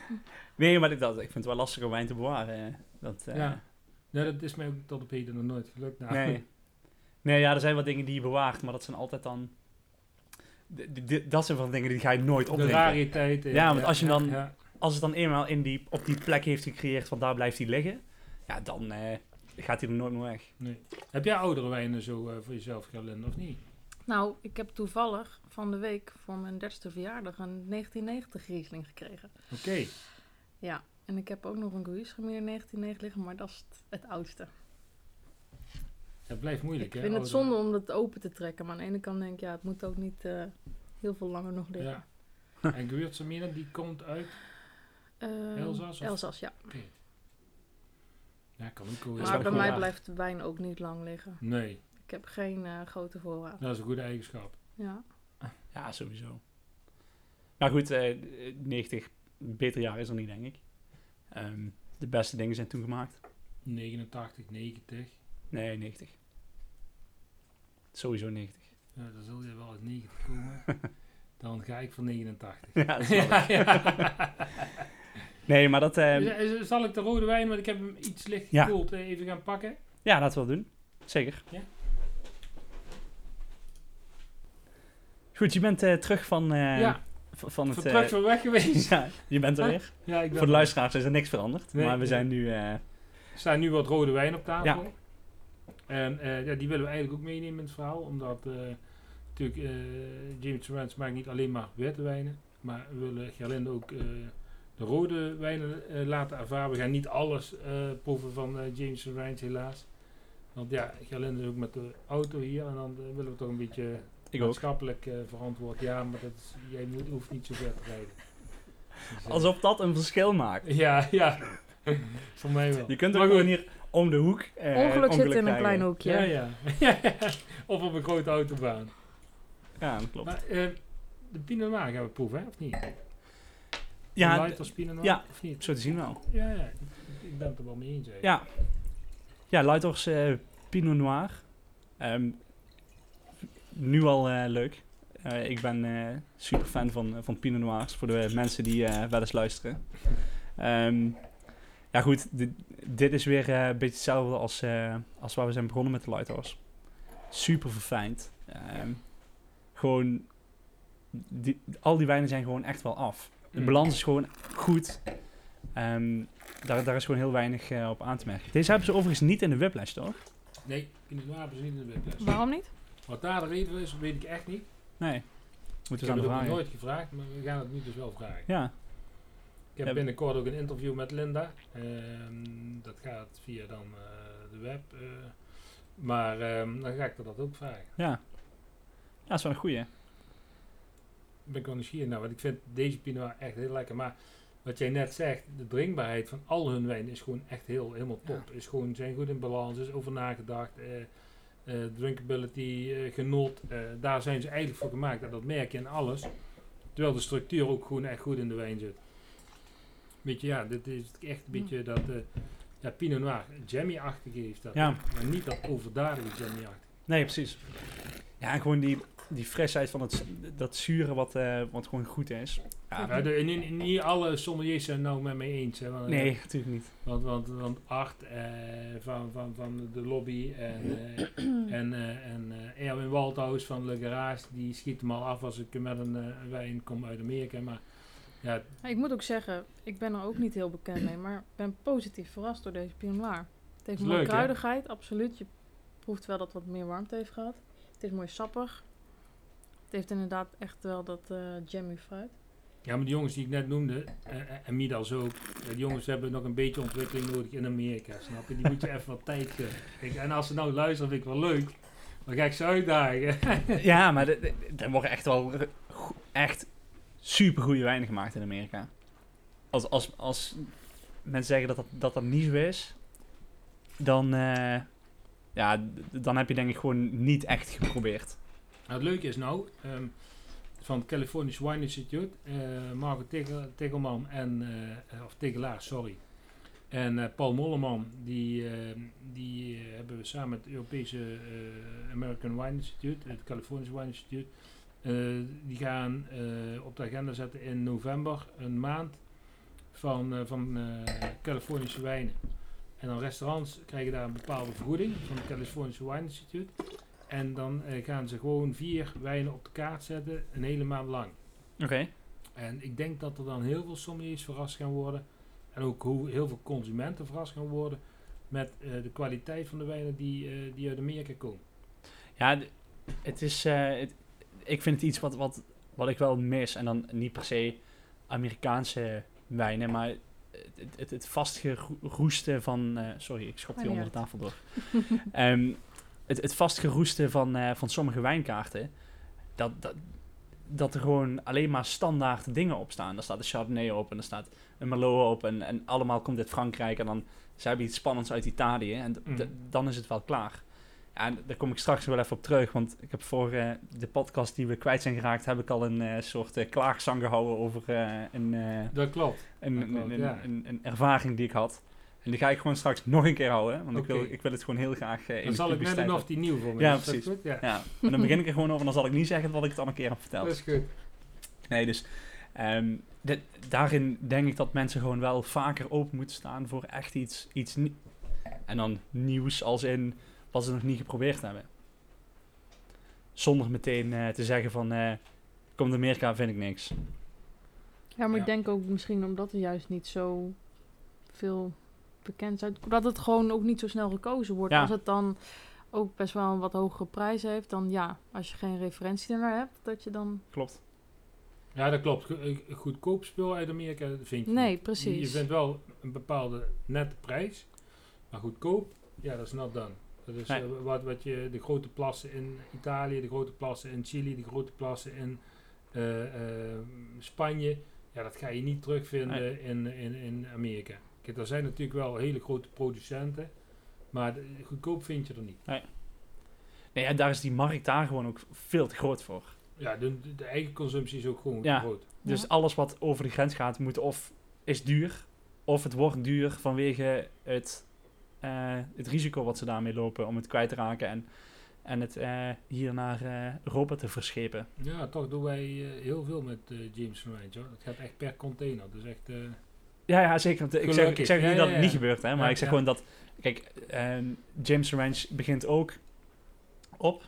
[LAUGHS] Nee, maar ik, dat, ik vind het wel lastig om wijn te bewaren. Dat, eh, Ja. Nee, dat is mij ook tot op heden nog nooit gelukt. Nou, Nee. [LAUGHS] Nee, ja, er zijn wat dingen die je bewaart, maar dat zijn altijd dan... Dat zijn van dingen die ga je nooit De opdrinken. rariteiten. Ja, want als je dan- ja. Als het dan eenmaal in die, op die plek heeft gecreëerd, van daar blijft hij liggen, ja, dan eh, gaat hij er nooit meer weg. Nee. Heb jij oudere wijnen zo eh, voor jezelf, Gerlinde, of niet? Nou, ik heb toevallig van de week voor mijn dertigste verjaardag een 1990 Riesling gekregen. Oké. Ja, en ik heb ook nog een Gewürztraminer 1990 liggen, maar dat is het, het oudste. Het blijft moeilijk, ik hè? vind het zonde om het open te trekken, maar aan de ene kant denk ik, ja, het moet ook niet eh, heel veel langer nog liggen. Ja. En Gewürztraminer, die komt uit... Ehm, Elzas of- Elzas, ja. Ja, kan ook wel. Maar bij mij blijft de wijn ook niet lang liggen. Nee, Ik heb geen eh, grote voorraad. dat is een goede eigenschap. Ja. Ja, sowieso. Maar goed, eh 90, beter jaar is er niet, denk ik. Ehm, de beste dingen zijn toen gemaakt. 89, 90. Nee, 90. Sowieso 90. Ja, dan zul je wel uit 90 komen. [LAUGHS] Dan ga ik voor 89. Ja, dat ja, [LAUGHS] ja. Nee, maar dat... ehm, Zal ik de rode wijn, want ik heb hem iets licht gekoeld, eh, even gaan pakken? ja, laten we dat doen. Zeker. Ja. Goed, je bent eh, terug van, eh, ja, van het... voor eh, terug van weg geweest. [LAUGHS] ja, je bent er weer. ja, ik ben Voor de luisteraars is er niks veranderd. Nee, maar we zijn nu... Er staan nu wat rode wijn op tafel. Ja. En ja, die willen we eigenlijk ook meenemen in het verhaal. Omdat natuurlijk James Rance maakt niet alleen maar witte wijnen. Maar we willen Gerlinde ook de rode wijnen laten ervaren. We gaan niet alles proeven van eh, James Rance helaas. Want ja, Gerlinde is ook met de auto hier. En dan willen we toch een beetje ik ook. maatschappelijk eh, verantwoord. Ja, maar dat is, jij moet, hoeft niet zo ver te rijden. Dus, [LAUGHS] Alsof dat een verschil maakt. Ja, ja. [LAUGHS] Voor mij wel. Je kunt ook gewoon hier om de hoek eh, Ongeluk zit in een klein hoekje. Ja, ja. [LAUGHS] Of op een grote autobaan. Ja, dat klopt. Maar eh, de Pinot Noir gaan we proeven, hè? of niet? ja, de Lighters Pinot Noir, ja. of niet? zo te zien wel. Ja, ja. Ik, ben het er wel mee eens. Ja, ja Lightors eh, Pinot Noir. Ehm, nu al eh, leuk. Eh, ik ben eh, super fan van, van Pinot Noirs. Voor de mensen die eh, wel eens luisteren. Ehm, ja goed, dit, dit is weer een beetje hetzelfde als, eh, als waar we zijn begonnen met de Lightors. Super verfijnd. Ehm, gewoon, die, al die wijnen zijn gewoon echt wel af. De Mm. balans is gewoon goed. Ehm, daar, daar is gewoon heel weinig op aan te merken. Deze hebben ze overigens niet in de whiplash, toch? Nee, Pinot Noir hebben ze niet in de webles. Waarom niet? Wat daar de reden is, weet ik echt niet. Nee. Ik Moeten we heb aan het ook nooit gevraagd, maar we gaan het nu dus wel vragen. Ja, Ik heb binnenkort ook een interview met Linda. Ehm, dat gaat via dan eh, de web. eh, maar ehm, dan ga ik er dat ook vragen. ja. Ja, dat is wel een goeie. Ben ik wel nieuwsgierig naar, want ik vind deze Pinot echt heel lekker. Maar wat jij net zegt, de drinkbaarheid van al hun wijn is gewoon echt heel, helemaal top. Is gewoon, zijn goed in balans, is over nagedacht. eh eh, drinkability, eh, genot, eh, daar zijn ze eigenlijk voor gemaakt. En dat merk je in alles. Terwijl de structuur ook gewoon echt goed in de wijn zit. Weet je, ja, dit is echt een beetje dat ja, Pinot Noir jammy-achtig heeft. Dat, Ja. Maar niet dat overdadige jammy-achtig. Nee, precies. Ja, en gewoon die, die frisheid van het, dat zure wat, wat gewoon goed is. Ja, Ja, de, niet, niet alle sommeliers zijn nou met mij eens. Hè, want, nee, natuurlijk niet. Want, want, want Art eh, van, van, van de lobby en, eh, en, eh, en eh, Erwin Waldhaus van Le Garage, die schiet hem al af als ik met een eh, wijn kom uit Amerika. Maar ja, Ik moet ook zeggen, ik ben er ook niet heel bekend mee, maar ik ben positief verrast door deze Pinot Noir. Het heeft mooie kruidigheid, absoluut. Je proeft wel dat het wat meer warmte heeft gehad. Het is mooi sappig. Het heeft inderdaad echt wel dat eh jammy fruit. Ja, maar de jongens die ik net noemde, eh, eh, en Midas ook, eh, die jongens hebben nog een beetje ontwikkeling nodig in Amerika, snap je? Die moet je even wat tijd geven. En als ze nou luisteren, vind ik wel leuk. Dan ga ik ze uitdagen. [LAUGHS] Ja, maar er- worden echt wel echt super goede wijnen gemaakt in Amerika. Als, als, als mensen zeggen dat dat, dat dat niet zo is, dan, ja, dan heb je denk ik gewoon niet echt geprobeerd. Nou, het leuke is nou, ehm, van het Californisch Wine Institute, eh Marco Tegel- Tegelman en, eh, of Tegelaar, sorry, en eh, Paul Molleman, die, ehm, die hebben we samen met het Europese American Wine Institute, het Californisch Wine Institute, die gaan op de agenda zetten in november een maand van, eh, van Californische wijnen. En dan restaurants krijgen daar een bepaalde vergoeding van het Californische Wine Institute. En dan eh, gaan ze gewoon vier wijnen op de kaart zetten, een hele maand lang. Oké. En ik denk dat er dan heel veel sommeliers verrast gaan worden. En ook hoe heel veel consumenten verrast gaan worden met eh, de kwaliteit van de wijnen die, eh, die uit Amerika komen. Ja, het is, eh, het- ik vind het iets wat, wat, wat ik wel mis. En dan niet per se Amerikaanse wijnen, maar het, het, het vastgeroeste van... eh, sorry, ik schop die onder de tafel door. [LAUGHS] Ehm, het, het vastgeroeste van, eh, van sommige wijnkaarten, dat, dat, dat er gewoon alleen maar standaard dingen op staan. Daar staat een Chardonnay op en er staat een Merlot op en, en allemaal komt uit Frankrijk en dan ze hebben iets spannends uit Italië en Mhm. dan is het wel klaar. Ja, en daar kom ik straks wel even op terug, want ik heb voor eh, de podcast die we kwijt zijn geraakt, heb ik al een eh, soort eh, klaagzang gehouden over een, Dat klopt. een, Dat klopt, een, ja. een, een ervaring die ik had. En die ga ik gewoon straks nog een keer houden, want ik, wil, ik wil het gewoon heel graag eh, in Dan de zal ik net of die nieuw voor me Ja, is. Precies. goed? Ja. ja, en dan begin ik er gewoon over en dan zal ik niet zeggen wat ik het al een keer heb verteld. Dat is goed. Nee, dus ehm, dit- daarin denk ik dat mensen gewoon wel vaker open moeten staan voor echt iets, iets En dan nieuws als in wat ze nog niet geprobeerd hebben. Zonder meteen eh, te zeggen van, eh komt Amerika vind ik niks. Ja, maar Ja. ik denk ook misschien omdat er juist niet zo veel bekend zijn. Dat het gewoon ook niet zo snel gekozen wordt. Ja. Als het dan ook best wel een wat hogere prijs heeft, dan ja, als je geen referentie ernaar hebt, dat je dan... Klopt. Ja, dat klopt. Eh, Goedkoop spul uit Amerika vind je Nee, niet. precies. Je vindt wel een bepaalde nette prijs. Maar goedkoop, ja, dat is not done. Dat is Nee. eh, wat, wat je, de grote plassen in Italië, de grote plassen in Chili, de grote plassen in eh, eh, Spanje. Ja, dat ga je niet terugvinden in, in, in Amerika. Kijk, er zijn natuurlijk wel hele grote producenten. Maar goedkoop vind je er niet. Nee, ja, daar is die markt daar gewoon ook veel te groot voor. Ja, de, de, eigen consumptie is ook gewoon Ja. groot. Dus Ja. alles wat over de grens gaat, moet of is duur, of het wordt duur vanwege het, eh, het risico wat ze daarmee lopen om het kwijt te raken en, en het eh, hier naar eh, Europa te verschepen. Ja, toch doen wij eh, heel veel met eh, James van hoor. Het gaat echt per container. Dus echt... Ja, ja zeker. Ik zeg, ik zeg niet Ja, dat ja, het niet gebeurt, hè, maar Ja, ik zeg ja. gewoon dat. Kijk, ehm, James Ranch begint ook op.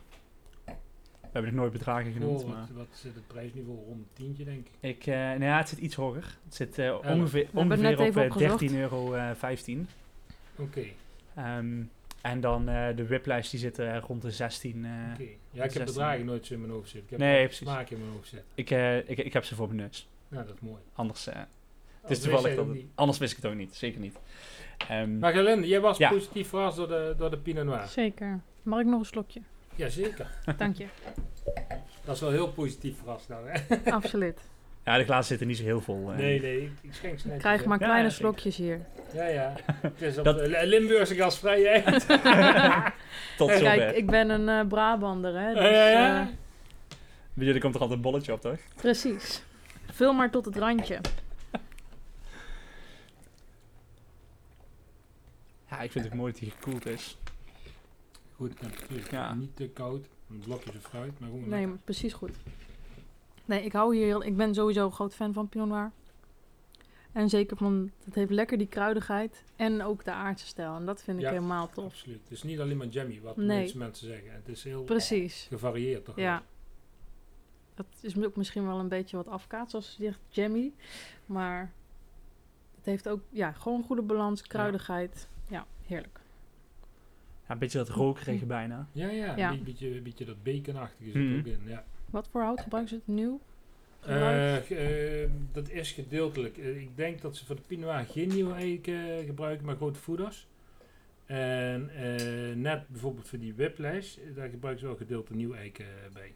We hebben nog nooit bedragen genoemd. oh, maar wat, wat zit het prijsniveau rond een tientje, denk ik. ik, eh nou ja, het zit iets hoger. Het zit eh, ongeveer, ongeveer op eh, opgezocht. 13 euro 15. Oké, Ehm, en dan eh, de whiplash die zit rond de 16. eh, oké. Ja, ik heb 16. bedragen nooit zo in mijn hoofd zitten. Ik heb Nee, precies. smaak in mijn hoofd zitten. ik, eh, ik, ik heb ze voor mijn neus. Ja, dat is mooi. Anders, eh, het Anders is toevallig dat het anders wist ik het ook niet. Zeker niet. Ehm, Maar Gelinde, jij was Ja. positief verrast door de, door de Pinot Noir. Zeker. Mag ik nog een slokje? Jazeker. [LAUGHS] Dank je. Dat is wel heel positief verrast nou, hè? [LAUGHS] Absoluut. ja, de glazen zitten niet zo heel vol. eh. Nee, nee, ik, ik schenk ze Ik netjes, krijg maar Ja, kleine ja, zeker. slokjes hier. Ja, ja. [LAUGHS] Het is op Dat- Limburgse gasvrij? Tot Kijk, zover. Kijk, ik ben een eh, Brabander, hè. Dus, Ja, ja, ja. eh, Bij jullie komt er altijd een bolletje op, toch? precies. Vul maar tot het randje. Ja, ik vind het mooi dat hij gekoeld is. Goed temperatuur. Ja. Niet te koud. Een blokje of fruit, maar gewoon Nee, lekker. maar precies goed. Nee, ik hou hier heel... Ik ben sowieso een groot fan van Pinot Noir. En zeker van... Het heeft lekker die kruidigheid. En ook de aardse stijl. En dat vind ik Ja. helemaal tof. Absoluut. Het is niet alleen maar jammy, wat de Nee. meeste mensen zeggen. Het is heel Precies. gevarieerd, toch? Ja. Dat is ook misschien wel een beetje wat afkaats als je zegt jammy. Maar het heeft ook ja, gewoon een goede balans, kruidigheid. Ja, heerlijk. Ja, een beetje dat rokerige bijna. Ja, ja. Ja. Een beetje, beetje dat baconachtige zit Mhm. ook in. Ja. Wat voor hout gebruiken ze het? Nieuw? Eh, ge- eh, dat is gedeeltelijk. Eh, ik denk dat ze voor de Noir geen nieuwe eik eh, gebruiken, maar grote voeders. En eh, net bijvoorbeeld voor die whiplash, eh, daar gebruiken ze wel gedeelte nieuwe eik eh, bij.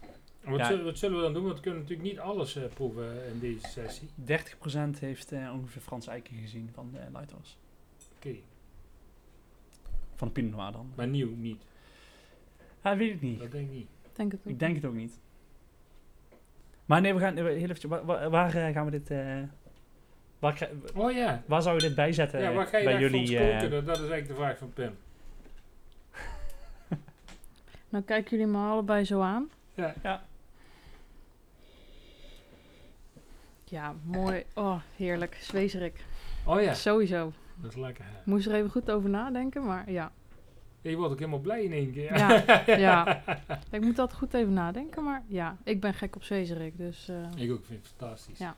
En Wat, Ja. zullen, wat zullen we dan doen? Want we kunnen natuurlijk niet alles eh, proeven in deze sessie. 30% heeft eh, ongeveer Frans Eiken gezien van de Lighthouse. Oké, Van de Pinot Noir dan. maar nieuw niet. Ja, weet ik niet. Dat denk ik niet. Denk het ook. Ik denk het ook niet. Maar nee, we gaan... eh, Heel even, waar, waar, waar, eh, gaan we dit... eh, waar, Oh ja, waar zou je dit bijzetten ja waar ga je bij jullie... eh, koken? Dat, dat is eigenlijk de vraag van Pim. Nou kijken jullie me allebei zo aan. Ja. Ja. Ja, mooi. Oh, heerlijk. Zwezerik. Oh ja, Sowieso. dat is lekker. hè. Moest er even goed over nadenken, maar ja. Ja, je wordt ook helemaal blij in één keer. Ja, [LAUGHS] ja. Ik moet altijd goed even nadenken, maar ja. Ik ben gek op Zwezerik, dus... eh, Ik ook vind het fantastisch. Ja.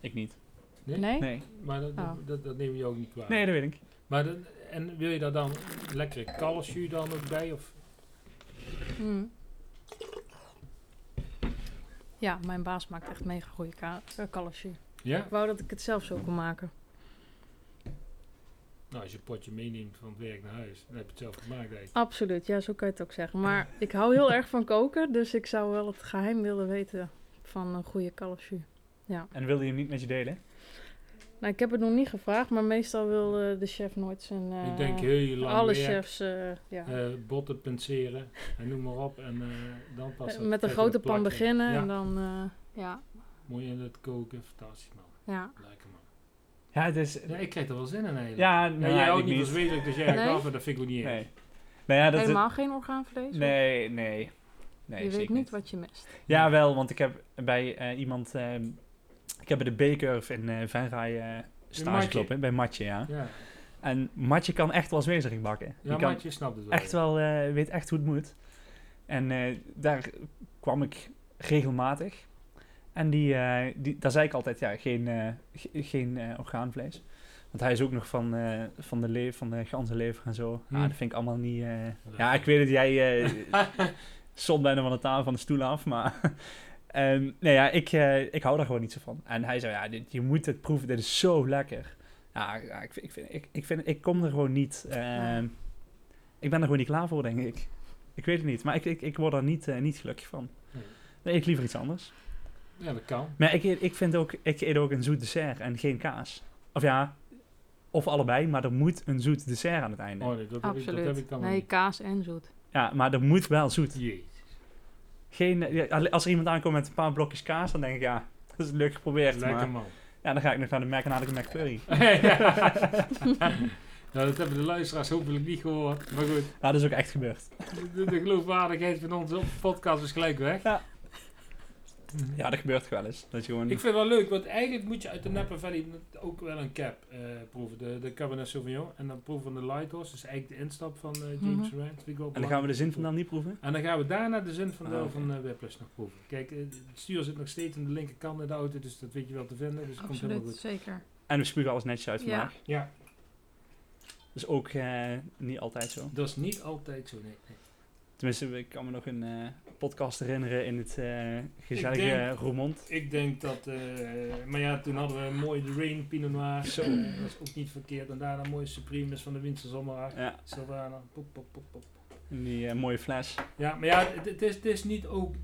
Ik niet. Nee? nee? Nee. Maar dat, Oh. dat, dat neem je ook niet kwaad. Nee, dat weet ik. Maar dat, en wil je daar dan lekkere kalfsjus dan ook bij? Of? Mm. Ja, mijn baas maakt echt mega goede ka- eh. Ja? Ik wou dat ik het zelf zo kon maken. Nou, als je een potje meeneemt van het werk naar huis, dan heb je het zelf gemaakt eigenlijk. Absoluut, ja, zo kan je het ook zeggen. Maar [LAUGHS] ik hou heel erg van koken, dus ik zou wel het geheim willen weten van een goede kalfsjus. En wilde je hem niet met je delen? Nou, ik heb het nog niet gevraagd, maar meestal wil eh, de chef nooit zijn... eh, ik denk heel lang Alle werk, chefs, eh, ja. eh, botten penseren en noem maar op. En eh, dan pas het- Met een grote dat pan beginnen Ja, en dan... eh, ja, mooi in het koken, fantastisch man. ja. Lekker man. Ja, het is... Ja, ik krijg er wel zin in eigenlijk. Ja, nou, jij ik houdt niet niet. van zwederig, dus jij Nee? af en dat vind ik ook niet erg. Nee. Nou ja, dat... Helemaal geen orgaanvlees? of? Nee, nee. Nee, je weet zeker niet wat je mist. Ja, wel, want ik heb bij eh, iemand... ik heb bij de B-curve in eh Venray eh stage Matje? gelopen, bij Matje, ja. Ja, En Matje kan echt wel zwezerig bakken. ja Die kan maar je snapt het wel. echt wel, eh, weet echt hoe het moet. En daar kwam ik regelmatig. En die, die, daar zei ik altijd, ja, geen, ge- geen orgaanvlees. Want hij is ook nog van, van de lever, van de ganzenlever en zo. Hm. Ah, dat vind ik allemaal niet... ja, ik weet dat jij [LAUGHS] stond bijna van de tafel van de stoel af, maar... ehm, nee, ja, ik, eh, ik hou daar gewoon niet zo van. En hij zei, ja, dit, je moet het proeven, dit is zo lekker. Ja, ja ik, vind, ik, vind, ik, ik, vind, ik kom er gewoon niet... ehm, ik ben er gewoon niet klaar voor, denk ik. Ik weet het niet, maar ik, ik, ik word er niet, eh, niet gelukkig van. Nee. Nee, ik liever iets anders. Ja, dat kan. Maar ik, ik vind ook, ik eet ook een zoet dessert en geen kaas. Of ja, of allebei, maar er moet een zoet dessert aan het einde. Oh nee, dat heb, ik, dat heb Absoluut. ik dan Nee, niet. kaas en zoet. Ja, maar er moet wel zoet. Geen, als er iemand aankomt met een paar blokjes kaas, dan denk ik, ja, dat is leuk geprobeerd. Lekker maar man. ja, dan ga ik nog naar de Mac en haal ik een McFlurry. [LAUGHS] nou, dat hebben de luisteraars hopelijk niet gehoord. Maar goed, Ja, dat is ook echt gebeurd. de, de geloofwaardigheid van onze podcast is gelijk weg. Ja. Ja, dat gebeurt wel eens. Dat je gewoon... Ik vind het wel leuk, want eigenlijk moet je uit de Napa Valley ook wel een cap eh, proeven. De, de Cabernet Sauvignon. En dan proeven van de Lighthouse. Dus eigenlijk de instap van eh, James Mhm. Rand. Vind ik wel en dan gaan we de zin van dan niet proeven? En dan gaan we daarna de zin van de Ah, oké. van uh, Whiplash nog proeven. Kijk, eh, het stuur zit nog steeds aan de linkerkant in de auto, dus dat weet je wel te vinden. Dus het komt helemaal Absoluut, goed. zeker. En we spugen alles netjes uit Ja. vandaag. Ja, Dat is ook eh, niet altijd zo. dat is niet altijd zo, nee. nee. Tenminste, ik kan me nog een eh, podcast herinneren in het eh, gezellige denk- Roermond. Ik denk dat, eh, maar ja, toen hadden we een mooie The Rain Pinot Noir. Zo. Eh, dat is ook niet verkeerd. En daarna een mooie Supremes van de Winter Zomer. Ja, Sylvana. Pop, pop, pop, pop. die eh, mooie fles. Ja, maar ja, het, het is, het is niet ook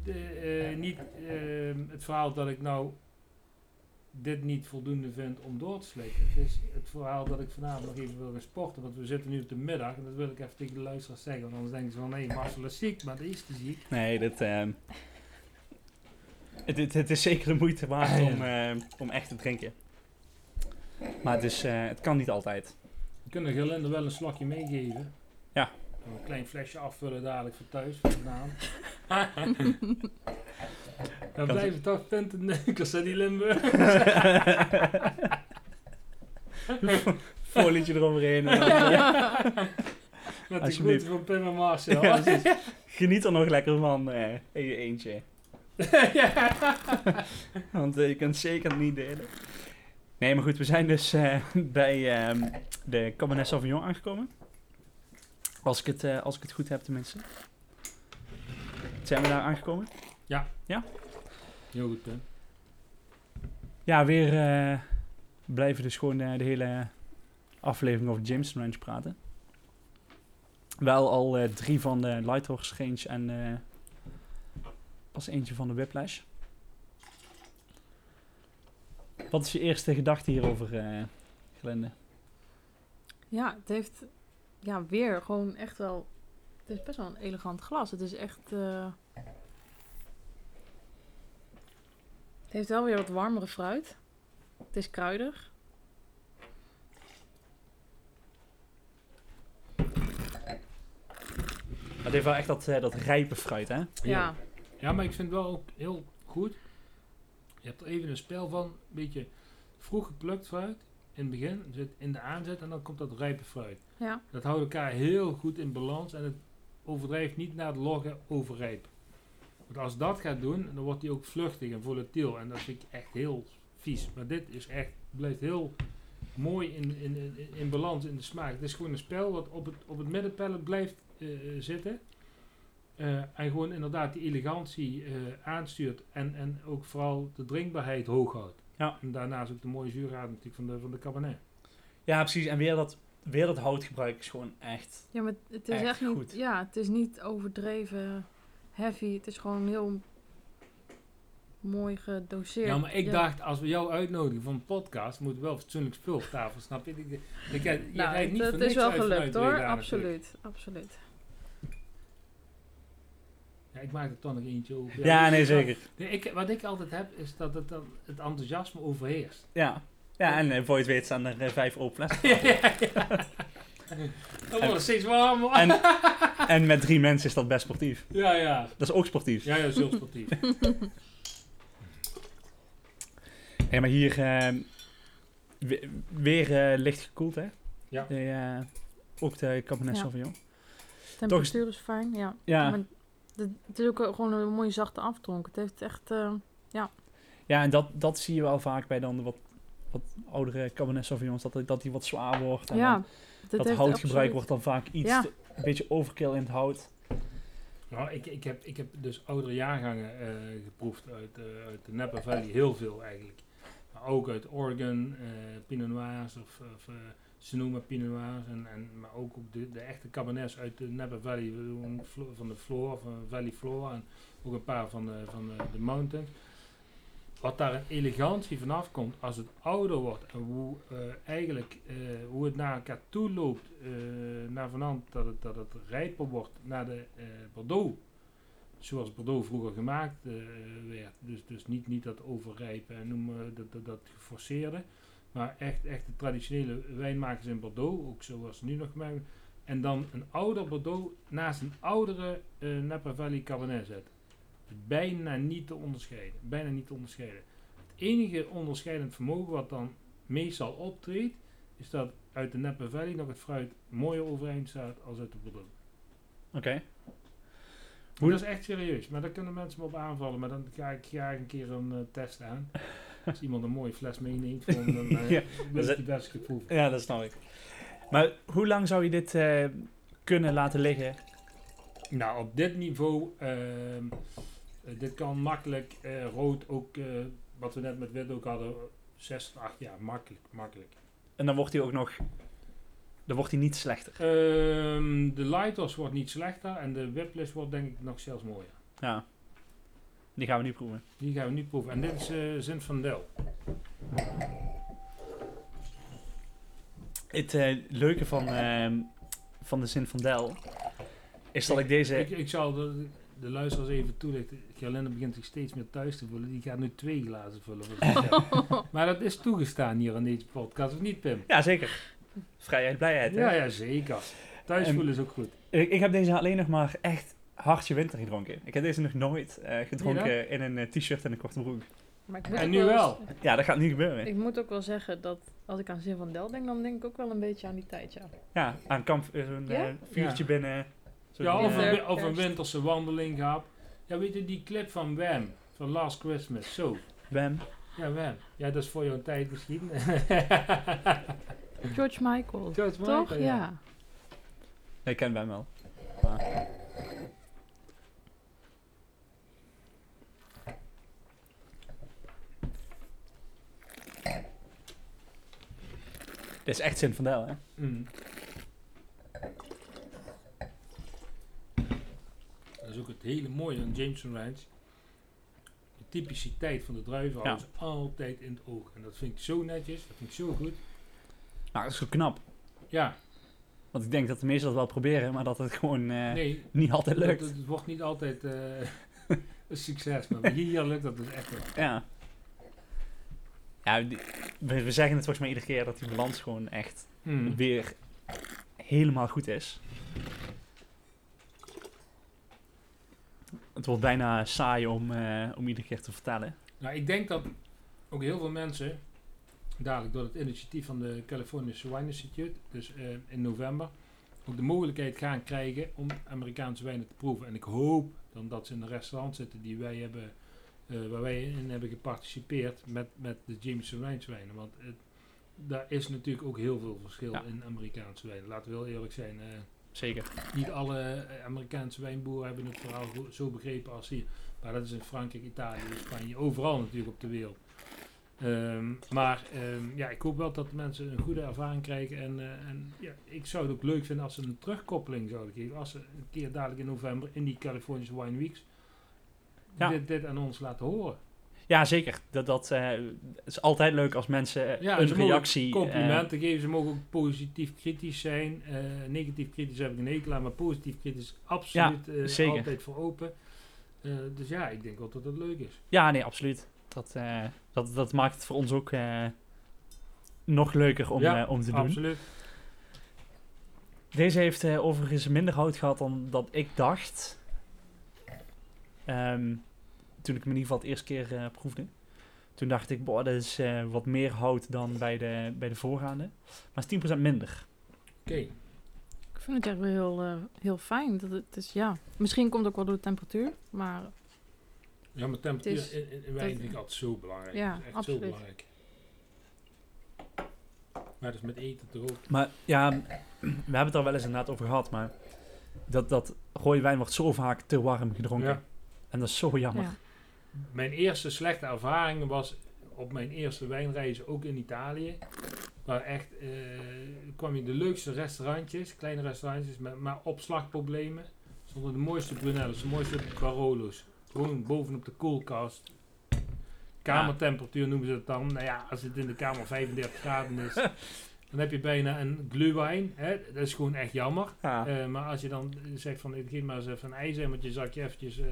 niet, ehm, het verhaal dat ik nou dit niet voldoende vind om door te slikken. Het is het verhaal dat ik vanavond nog even wil gaan sporten. Want we zitten nu op de middag. En dat wil ik even tegen de luisteraars zeggen. Want anders denken ze van, nee, Marcel is ziek. Maar die is te ziek. Nee, dit, ehm, het, het, het is zeker de moeite waard Ah, om, ehm, om echt te drinken. Maar het, is, eh, het kan niet altijd. We kunnen Gelinde wel een slokje meegeven. Ja. Een klein flesje afvullen dadelijk voor thuis, voor. [LAUGHS] [LAUGHS] Dan blijven toch puntenneukers, [LAUGHS] [LAUGHS] [LAUGHS] hè, die Limburg. Folietje eroverheen. en dan, eh, Met de Alsjeblieft. groeten van Pim en Marcel. Ja. Geniet er nog lekker van eh, in je eentje. Want eh, je kunt zeker niet delen. Nee, maar goed, we zijn dus eh, bij ehm, de Cabernet Sauvignon aangekomen. Als ik, het, als ik het goed heb tenminste. Zijn we daar aangekomen? Heel goed, Pim. Ja, weer eh, blijven dus gewoon eh, de hele aflevering over Jameson Ranch praten. Wel al eh, drie van de Lighthorse Range en eh pas eentje van de Whiplash. Wat is je eerste gedachte hierover, eh Glende? Ja, het heeft ja, weer gewoon echt wel... Het is best wel een elegant glas. Het is echt... eh, het heeft wel weer wat warmere fruit. Het is kruidig. Het heeft wel echt dat, eh, dat rijpe fruit, hè? Ja, Ja, maar ik vind het wel ook heel goed. Je hebt er even een spel van, een beetje vroeg geplukt fruit in het begin, zit in de aanzet en dan komt dat rijpe fruit. ja. Dat houdt elkaar heel goed in balans en het overdrijft niet naar het loggen overrijp. Want als dat gaat doen, dan wordt hij ook vluchtig en volatiel en dat vind ik echt heel vies. Maar dit is echt, blijft heel mooi in, in, in, in balans in de smaak. Het is gewoon een spel wat op het, op het middenpellet blijft eh, zitten. Eh, en gewoon inderdaad die elegantie eh, aanstuurt en, en ook vooral de drinkbaarheid hoog houdt. Ja. En daarnaast ook de mooie zuurgraad natuurlijk van de, van de cabernet. Ja, precies. En weer dat, weer dat houtgebruik is gewoon echt... Ja, maar het is Echt echt, niet... goed. Ja, het is niet overdreven heavy. Het is gewoon heel mooi gedoseerd. Ja, maar ik dacht, als we jou uitnodigen voor een podcast, moet wel fatsoenlijk spul op tafel, snap je? Ik, ik, je Nou, rijdt niet het, voor het niks is wel gelukt hoor. Absoluut, absoluut. Ja, ik maak er toch nog eentje over. Ja, nee, zeker. Nee, ik, wat ik altijd heb, is dat het, dan het enthousiasme overheerst. Ja. Ja, en eh, voor je het weet staan er eh, vijf open flessen. [LAUGHS] ja, ja, ja. Dan wordt steeds warmer. En, en met drie mensen is dat best sportief. Ja, ja. Dat is ook sportief. Ja, ja, zo sportief. [LAUGHS] Hé, maar hier eh, we- weer eh, licht gekoeld, hè? Ja. De, eh, ook de Cabernet Ja. Sauvignon. Temperatuur is fijn, ja. Ja. Maar de- het is ook gewoon een mooie zachte aftronk. Het heeft echt... eh, Ja, en dat, dat zie je wel vaak bij dan de wat, wat oudere Cabernet Sauvignons. Dat, dat die wat zwaar wordt. En ja, dan dat houtgebruik absoluut- wordt dan vaak iets Ja. te- een beetje overkill in het hout. Nou, ik, ik, heb, ik heb dus oudere jaargangen eh, geproefd uit, eh, uit de Napa Valley, heel veel eigenlijk. Maar ook uit Oregon, eh, Pinot Noirs of, of Sonoma Pinot Noirs. En, en, maar ook, de, de echte Cabernets uit de Napa Valley, van de Floor, van Valley Floor. En ook een paar van de, van de, de Mountains. Wat daar een elegantie vanaf komt als het ouder wordt en hoe eh, eigenlijk eh, hoe het naar elkaar toe loopt, eh, naar vanand dat het, dat het rijper wordt naar de Bordeaux. Zoals Bordeaux vroeger gemaakt werd. Dus, dus niet, niet dat overrijpen en noem maar dat, dat, geforceerde. Maar echt, echt de traditionele wijnmakers in Bordeaux, ook zoals nu nog gemaakt. En dan een ouder Bordeaux naast een oudere Napa Valley Cabernet zetten. Dus bijna niet te onderscheiden. Bijna niet te onderscheiden. Het enige onderscheidend vermogen wat dan meestal optreedt, is dat uit de Napa Valley nog het fruit mooier overeind staat als uit de Bordeaux. Oké. Hoe dat is echt serieus, maar daar kunnen mensen me op aanvallen. Maar dan ga ik graag een keer een eh, test aan. [LAUGHS] Als iemand een mooie fles meeneemt, dan uh, [LAUGHS] Ja, wil dat ik is- die best geproefd. Ja, dat snap ik. Maar hoe lang zou je dit eh, kunnen laten liggen? Nou, op dit niveau, ehm, eh, dit kan makkelijk eh, rood ook, eh, wat we net met wit ook hadden, 6 tot 8 jaar, makkelijk, makkelijk. En dan wordt hij ook nog... Dan wordt hij niet slechter. Ehm, de Lighters wordt niet slechter en de Whiplash wordt denk ik nog zelfs mooier. Ja. Die gaan we nu proeven. Die gaan we nu proeven. En dit is eh Sint van Del. Het eh, leuke van, ehm, van de Sint van Del... is dat ik deze... Ik, ik zal de, de luisteraars even toelichten. Gerlinde begint zich steeds meer thuis te voelen. Die gaat nu twee glazen vullen. [LAUGHS] maar dat is toegestaan hier aan deze podcast, of niet Pim? Ja, zeker. Vrijheid, blijheid. hè? Ja, ja, zeker. Thuis En- voelen is ook goed. Ik, ik heb deze alleen nog maar echt hartje winter gedronken. Ik heb deze nog nooit eh, gedronken in een eh, t-shirt en een korte broek. Maar ik moet En nu wel. Ja, dat gaat niet gebeuren. Ik moet ook wel zeggen dat als ik aan Zin van Del denk, dan denk ik ook wel een beetje aan die tijd, ja. Ja, aan kamp, zo'n Ja? eh, vuurtje Ja. binnen ja, of, een, een winterse wandeling gehad. Ja, weet je, die clip van Wem, van Last Christmas, zo. Wem? Ja, Wem. Ja, dat is voor jouw tijd misschien. [LAUGHS] George Michael. George Michael, Toch? Ja. ja. Ik ken Wem wel. Maar. Dit is echt zin van hè? Mm. Is ook het hele mooie aan Jameson Ranch. De typiciteit van de druiven Ja. ze altijd in het oog. En dat vind ik zo netjes, dat vind ik zo goed. Nou, dat is zo knap. Ja, Want ik denk dat de meesten dat wel proberen, maar dat het gewoon eh, nee, niet altijd lukt. Het, het wordt niet altijd eh, [LAUGHS] een succes, maar hier lukt dat dus echt wel. Ja. Ja, die- we, we zeggen het volgens mij iedere keer dat die balans gewoon echt Mm. weer helemaal goed is. Het wordt bijna saai om, eh, om iedere keer te vertellen. Nou, ik denk dat ook heel veel mensen, dadelijk door het initiatief van de Californische Wine Institute, dus eh, in november, ook de mogelijkheid gaan krijgen om Amerikaanse wijnen te proeven. En ik hoop dan dat ze in een restaurant zitten die wij hebben, eh, waar wij in hebben geparticipeerd met, met de Jameson Wijns wijnen. Want het, daar is natuurlijk ook heel veel verschil Ja. in Amerikaanse wijnen. Laten we heel eerlijk zijn. Zeker. niet alle eh, Amerikaanse wijnboeren hebben het verhaal zo begrepen als hier. Maar dat is in Frankrijk, Italië, Spanje, overal natuurlijk op de wereld. Ehm, maar ehm, ja, ik hoop wel dat de mensen een goede ervaring krijgen. En, eh, en ja, ik zou het ook leuk vinden als ze een terugkoppeling zouden geven. Als ze een keer dadelijk in november in die Californische Wine Weeks Ja. dit, dit aan ons laten horen. Ja, zeker. Dat, dat eh, is altijd leuk als mensen eh, Ja, een reactie... eh, Complimenten geven, ze mogen ook positief kritisch zijn. Negatief kritisch heb ik een hekel aan, maar positief kritisch absoluut altijd voor open. Dus ja, ik denk wel dat het leuk is. ja, nee, absoluut. Dat, dat, dat maakt het voor ons ook nog leuker om, Ja, om te doen. Absoluut. Deze heeft overigens minder hout gehad dan dat ik dacht. Ehm, toen ik hem in ieder geval het eerste keer eh, proefde. Toen dacht ik, boah, dat is eh, wat meer hout dan bij de, bij de voorgaande. Maar het is 10% minder. Oké. Ik vind het echt wel heel, eh, heel fijn. Dat het is, ja. Misschien komt het ook wel door de temperatuur, maar Ja, maar temperatuur Het is- in, in, in wijn dat- vind ik altijd zo belangrijk. Ja, echt absoluut. zo belangrijk. Maar dat is met eten toch ook. Maar ja, we hebben het er wel eens inderdaad over gehad. Maar dat, dat rode wijn wordt zo vaak te warm gedronken. Ja. En dat is zo jammer. ja. Mijn eerste slechte ervaring was op mijn eerste wijnreizen ook in Italië. Waar echt eh, kwam je in de leukste restaurantjes, kleine restaurantjes, met maar opslagproblemen. Stonden de mooiste Brunello's, de mooiste Barolo's. Gewoon bovenop de koelkast. Kamertemperatuur noemen ze het dan. Nou ja, als het in de kamer 35 graden is, [LAUGHS] dan heb je bijna een glühwein. Hè? Dat is gewoon echt jammer. Ja. Eh, maar als je dan zegt van ik geef maar eens even een ijzermetje, zal ik je eventjes eh,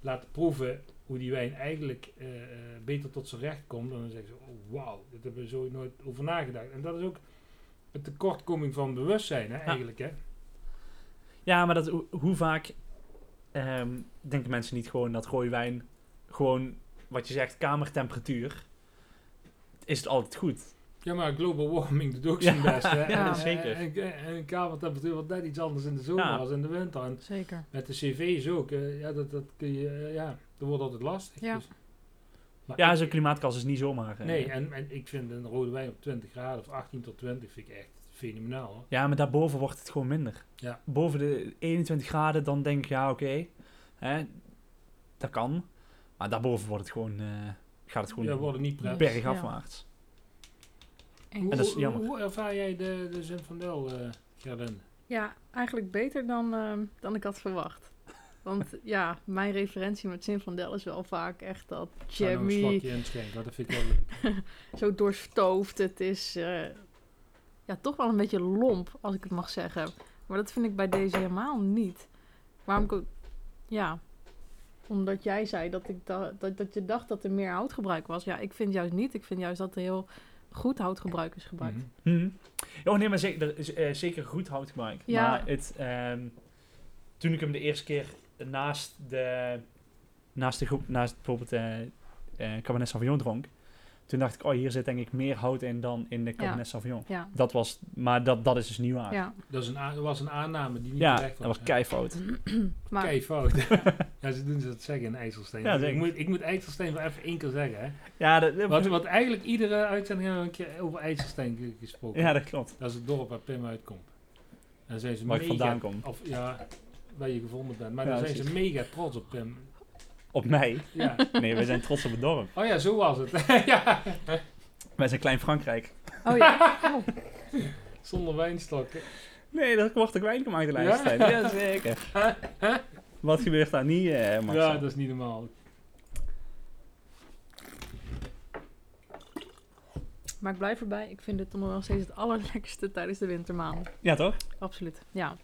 laten proeven hoe die wijn eigenlijk eh, eh, beter tot zijn recht komt. En dan zeggen ze, oh wauw, dat hebben we zo nooit over nagedacht. En dat is ook een tekortkoming van bewustzijn hè, eigenlijk. Hè? Ja, maar dat, hoe, hoe vaak ehm, denken mensen niet gewoon dat rode wijn gewoon, wat je zegt, kamertemperatuur, is het altijd goed. Ja, maar global warming doet ook Ja, zijn best. Hè? [LAUGHS] ja, en, zeker. En, en, kamertemperatuur wordt net iets anders in de zomer Ja. als in de winter. En zeker. met de cv's ook. eh, ja, dat, dat kun je, eh, ja, dat wordt altijd lastig. Ja. Dus, maar Ja, ik- zo'n klimaatkas is niet zomaar. eh, Nee, en, en ik vind een rode wijn op 20 graden of 18 tot 20 vind ik echt fenomenaal. Hoor. Ja, maar daarboven wordt het gewoon minder. Ja. Boven de 21 graden, dan denk ik, ja, oké, hè, dat kan. Maar daarboven wordt het gewoon, eh, gaat het gewoon Ja, worden niet prettig. bergafwaarts. En- Hoe, En dat is hoe- jammer. hoe ervaar jij de, de Zinfandel, eh Gerlinde? Ja, eigenlijk beter dan, ehm, dan ik had verwacht. Want ja, mijn referentie met Zinfandel is wel vaak echt dat Ik ga nou een slokje inschenken, dat vind ik wel leuk. [LAUGHS] zo doorstoofd. Het is eh, ja, toch wel een beetje lomp, als ik het mag zeggen. Maar dat vind ik bij deze helemaal niet. Waarom ik ook, ja, omdat jij zei dat, ik da- dat, dat je dacht dat er meer houtgebruik was. Ja, ik vind juist niet. Ik vind juist dat er heel goed houtgebruik is gebruikt. Mhm. Mhm. Oh nee, maar zeker, er is eh, zeker goed houtgebruik. Ja. Maar het, ehm, toen ik hem de eerste keer naast de, naast de groep, naast bijvoorbeeld eh eh Cabernet Sauvignon dronk, toen dacht ik, oh hier zit denk ik meer hout in dan in de Cabernet Sauvignon. Ja, Dat was, maar dat, dat is dus niet waar. ja. Dat, is een was een aanname die niet Ja, terecht dat was keifout. [CLEARS THROAT] Maar Kei fout. [LAUGHS] [LAUGHS] ja, ze doen ze dat zeggen in IJsselstein. Ja, ik, moet, ik moet IJsselstein wel even één keer zeggen. Hè. Ja, dat, dat- Want, want eigenlijk iedere uitzending hebben we een keer over IJsselstein ge- gesproken. ja, dat klopt. Dat is het dorp waar Pim uitkomt. En zijn ze Waar ik mega, vandaan kom. Of ja, waar je gevonden bent. Maar Ja, dan zijn precies. ze mega trots op Pim. Op mij? Ja. [LAUGHS] Nee, wij zijn trots op het dorp. Oh ja, zo was het. [LAUGHS] ja. Wij zijn Klein Frankrijk. Oh ja. Oh. [LAUGHS] Zonder wijnstokken. Nee, dat wordt ook wijn gemaakt de laatste Ja? tijd. Jazeker. Wat gebeurt daar niet, eh Marcel? Ja, dat is niet normaal. Maar ik blijf erbij. Ik vind dit toch nog steeds het allerlekkerste tijdens de wintermaanden. Ja, toch? Absoluut. Ja.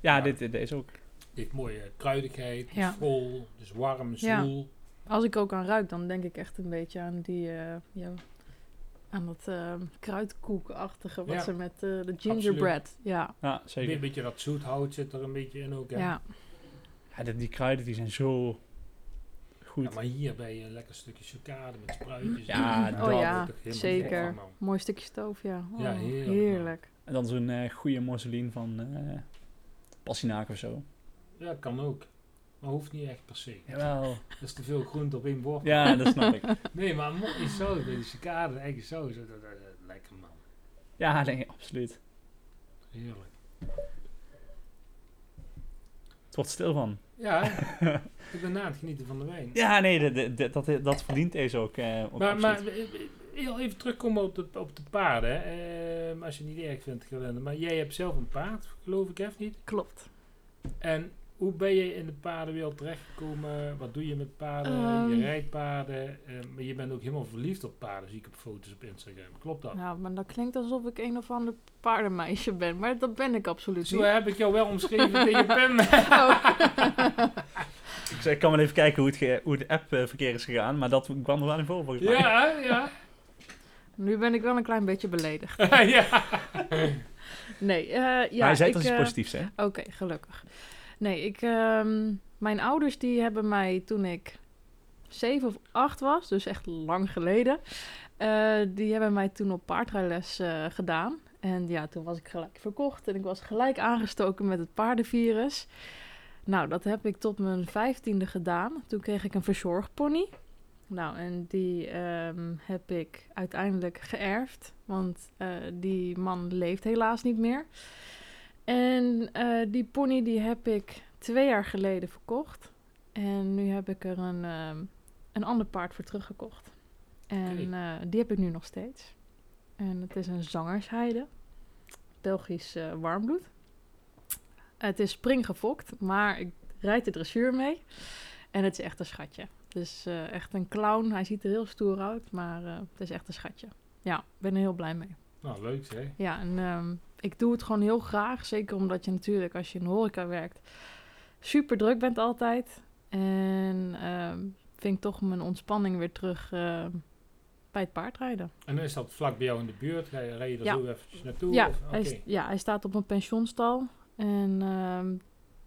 Ja, Ja. Dit, dit is ook. Dit mooie kruidigheid, Ja. vol, dus warm, Ja. zwoel. Als ik ook aan ruik, dan denk ik echt een beetje aan die... eh, ja, aan dat eh, kruidkoekachtige wat Ja. ze met eh, de gingerbread. Ja. Ja, Een zeker. beetje dat zoethout zit er een beetje in ook. hè. Ja. Ja, die, die kruiden die zijn zo goed. Ja, maar hier bij een lekker stukje chocade met spruitjes. Ja, en dat Oh ja, wordt toch helemaal zeker. Mooi stukje stoof, ja. Oh, Ja, heerlijk, heerlijk. En dan zo'n eh goede mousseline van Pastinaak of zo. Ja, kan ook. Maar hoeft niet echt per se. Jawel. Dat is te veel groente op één bord. Ja, dat snap ik. [LAUGHS] Nee, maar saus bij de chocade, eigen saus. Dat, dat, lekker man. Ja, nee, absoluut. Heerlijk. Het wordt stil van. Ja, [LAUGHS] ik ben na het genieten van de wijn. Ja, nee, de, de- dat, dat verdient deze ook. eh maar, maar heel even terugkomen op de, op de paarden. hè. Ehm, als je het niet erg vindt, Gelinde. Maar jij hebt zelf een paard, geloof ik, of niet? Klopt. En hoe ben je in de paardenwereld terechtgekomen? Wat doe je met paarden? Ehm. je rijdt paarden. eh, maar je bent ook helemaal verliefd op paarden, zie ik op foto's op Instagram. Klopt dat? Nou, maar dat klinkt alsof ik een of ander paardenmeisje ben. Maar dat ben ik absoluut Zo niet. heb ik jou wel omschreven tegen Pim. [LAUGHS] Oh. [LAUGHS] Ik, zei, ik kan wel even kijken hoe het, hoe het app-verkeer is gegaan, maar dat kwam er wel in voor ja, ja. Nu ben ik wel een klein beetje beledigd. [LAUGHS] ja. Nee, eh, ja. maar hij zei dat iets eh, positiefs, hè? Oké, gelukkig. Nee, ik, ehm, mijn ouders die hebben mij toen ik zeven of acht was, dus echt lang geleden, eh, die hebben mij toen op paardrijles gedaan. En ja, toen was ik gelijk verkocht en ik was gelijk aangestoken met het paardenvirus. Nou, dat heb ik tot mijn vijftiende gedaan. Toen kreeg ik een verzorgpony. Nou, en die ehm, heb ik uiteindelijk geërfd, want eh, die man leeft helaas niet meer. En eh, die pony die heb ik twee jaar geleden verkocht. En nu heb ik er een, ehm, een ander paard voor teruggekocht. En eh, die heb ik nu nog steeds. En het is een zangersheide. Belgisch warmbloed. Het is springgefokt, maar ik rijd de dressuur mee. En het is echt een schatje. Dus eh, echt een clown. Hij ziet er heel stoer uit, maar eh, het is echt een schatje. Ja, ik ben er heel blij mee. Nou, leuk hè. Ja, en ehm, ik doe het gewoon heel graag. Zeker omdat je natuurlijk, als je in de horeca werkt, super druk bent altijd. En ehm, vind ik toch mijn ontspanning weer terug ehm, bij het paardrijden. En is dat vlak bij jou in de buurt? Rij je er Ja. zo eventjes naartoe? Ja, of- hij, is- ja, hij staat op een pensionstal. En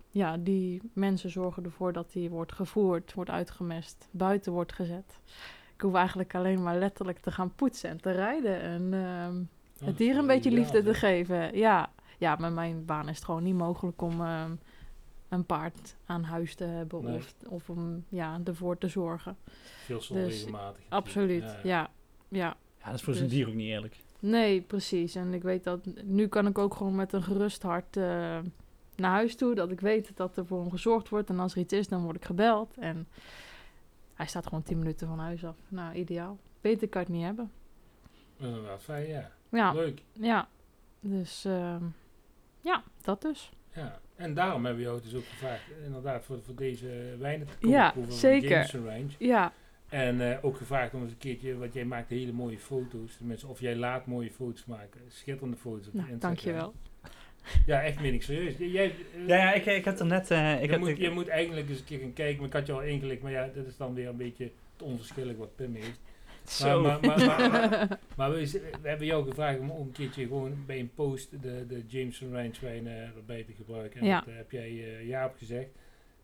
ja, die mensen zorgen ervoor dat hij wordt gevoerd, wordt uitgemest, buiten wordt gezet. Ik hoef eigenlijk alleen maar letterlijk te gaan poetsen en te rijden. En ehm, Oh, het dier een beetje liefde te geven. Ja, ja, met mijn baan is het gewoon niet mogelijk om ehm, een paard aan huis te hebben Nee. of, of om ja, ervoor te zorgen. Veel zonregelmatig. Absoluut, ja. ja. Ja, dat is voor zijn Dus- dier ook niet eerlijk. Nee, precies. En ik weet dat nu kan ik ook gewoon met een gerust hart eh, naar huis toe. Dat ik weet dat er voor hem gezorgd wordt. En als er iets is, dan word ik gebeld. En hij staat gewoon 10 minuten van huis af. Nou, ideaal. Beter kan ik het niet hebben. Inderdaad, fijn, ja. Ja, Leuk. ja. Dus ehm, ja, dat dus. Ja. En daarom hebben we jou dus ook gevraagd, inderdaad, voor, voor deze wijnen te komen Ja, proeven zeker. Jameson Range. Ja, En eh, ook gevraagd om eens een keertje, want jij maakt hele mooie foto's. Tenminste, of jij laat mooie foto's maken. Schitterende foto's op nou, Instagram. dankjewel. Ja, echt meen ik serieus. Jij, eh, Ja, ja ik, ik heb er net... eh, ik je, moet, ik- je moet eigenlijk eens een keer gaan kijken. Maar ik had je al ingelicht, maar ja, dat is dan weer een beetje te onverschillig wat Pim heeft. zo. Maar, maar, maar, maar, maar [LAUGHS] we, we hebben jou gevraagd om ook een keertje gewoon bij een post de, de Jameson Range wijn eh, erbij te gebruiken. En Ja. dat eh, heb jij ja op gezegd.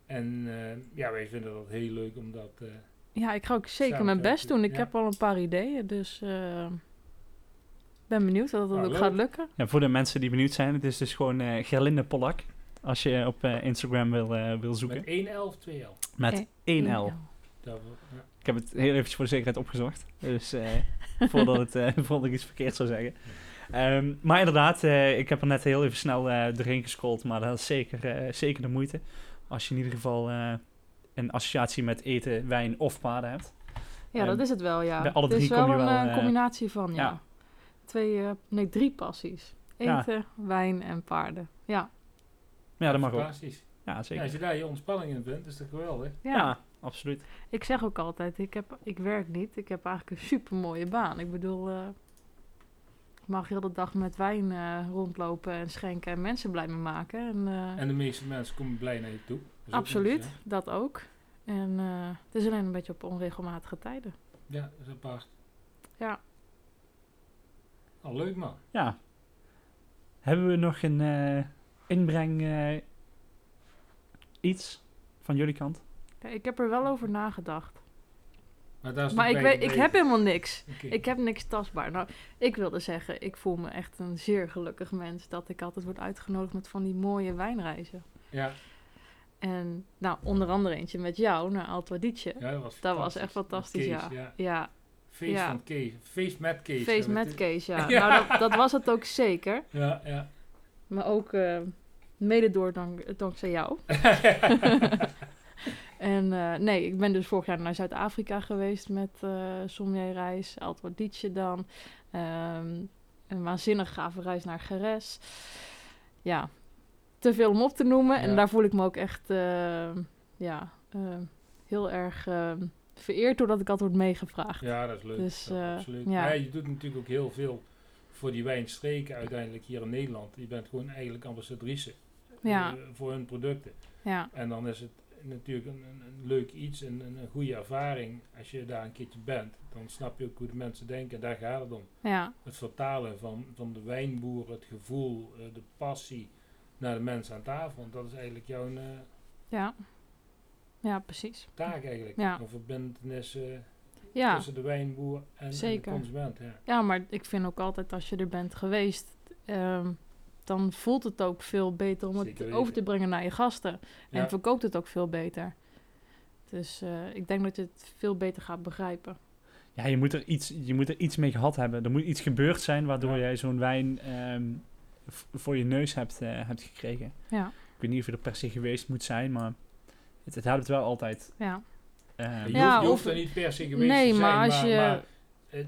En eh, ja, wij vinden dat heel leuk omdat... eh, Ja, ik ga ook zeker mijn best doen. Ik ja. heb al een paar ideeën, dus eh ben benieuwd of dat Nou, ook leuk. gaat lukken. Ja, voor de mensen die benieuwd zijn, het is dus gewoon eh Gerlinde Polak. Als je op eh, Instagram wil, eh, wil zoeken. met 1 L of 2 L. Met Eh, 1L. Dat, ja. Ik heb het heel eventjes voor de zekerheid opgezocht. Dus eh, [LAUGHS] voordat, het, eh, voordat ik iets verkeerd zou zeggen. Ehm, maar inderdaad, eh, ik heb er net heel even snel eh doorheen gescrolld. Maar dat is zeker, eh, zeker de moeite. Als je in ieder geval eh, een associatie met eten, wijn of paarden hebt. Ja, Ehm, dat is het wel, ja. bij alle het is drie wel kom je een wel, eh, combinatie van, ja. ja. Twee, eh, nee, drie passies. Ja. Eten, wijn en paarden. Ja, Ja, dat mag ook. Ja, Ja, zeker. als je daar je ontspanning in vindt, is dat geweldig. ja. Ja, absoluut. Ik zeg ook altijd, ik, heb, ik werk niet. Ik heb eigenlijk een super mooie baan. Ik bedoel, eh, ik mag heel de dag met wijn eh, rondlopen en schenken en mensen blij mee maken. En, eh, En de meeste mensen komen blij naar je toe. Dat is ook absoluut, dat ook. En eh, het is alleen een beetje op onregelmatige tijden. Ja, dat is apart. Ja. Al leuk man. Ja. Hebben we nog een eh, inbreng eh, iets van jullie kant? Ja, ik heb er wel over nagedacht. Maar, daar is Maar ik, weet, ik heb helemaal niks. Ik heb niks tastbaar. Nou, ik wilde zeggen, ik voel me echt een zeer gelukkig mens dat ik altijd word uitgenodigd met van die mooie wijnreizen. Ja, En nou, onder andere eentje met jou naar Alto Adige. ja, dat was Dat was fantastisch. echt fantastisch, ja. Ja, Feest Ja. van Kees. Feest met Kees. feest we met Kees, ja. [LAUGHS] Ja. Nou, dat, dat was het ook zeker. Ja, ja. Maar ook eh, mede door dank, dankzij jou. [LAUGHS] [LAUGHS] En eh, nee, ik ben dus vorig jaar naar Zuid-Afrika geweest met eh Sommelier reis, dan. Ehm, een waanzinnig gave reis naar Geres. Ja, te veel om op te noemen. Ja. En daar voel ik me ook echt ja, heel erg eh, vereerd doordat ik altijd word meegevraagd. ja, dat is leuk. Dus, Ja, eh, absoluut. ja. Ja. je doet natuurlijk ook heel veel voor die wijnstreken uiteindelijk hier in Nederland. Je bent gewoon eigenlijk ambassadrice Ja, eh, voor hun producten. ja, En dan is het natuurlijk een, een, een leuk iets en een, een goede ervaring als je daar een keertje bent. Dan snap je ook hoe de mensen denken. Daar gaat het om. ja, Het vertalen van, van de wijnboer, het gevoel, eh, de passie naar de mensen aan tafel. Want dat is eigenlijk jouw ja. Ja, precies. taak eigenlijk. Ja. Een verbindenis eh, Ja. tussen de wijnboer en, en de consument. Ja. Ja, maar ik vind ook altijd als je er bent geweest, ehm, dan voelt het ook veel beter om het over te brengen naar je gasten. En Ja. verkoopt het ook veel beter. Dus eh, ik denk dat je het veel beter gaat begrijpen. Ja, je moet, er iets, je moet er iets mee gehad hebben. Er moet iets gebeurd zijn waardoor Ja. jij zo'n wijn ehm, voor je neus hebt, eh, hebt gekregen. Ja, Ik weet niet of je er per se geweest moet zijn, maar het, het helpt wel altijd. ja. Ehm, Je, Ja, hoeft, je of- hoeft er niet per se geweest Nee, te zijn, maar als je- maar het,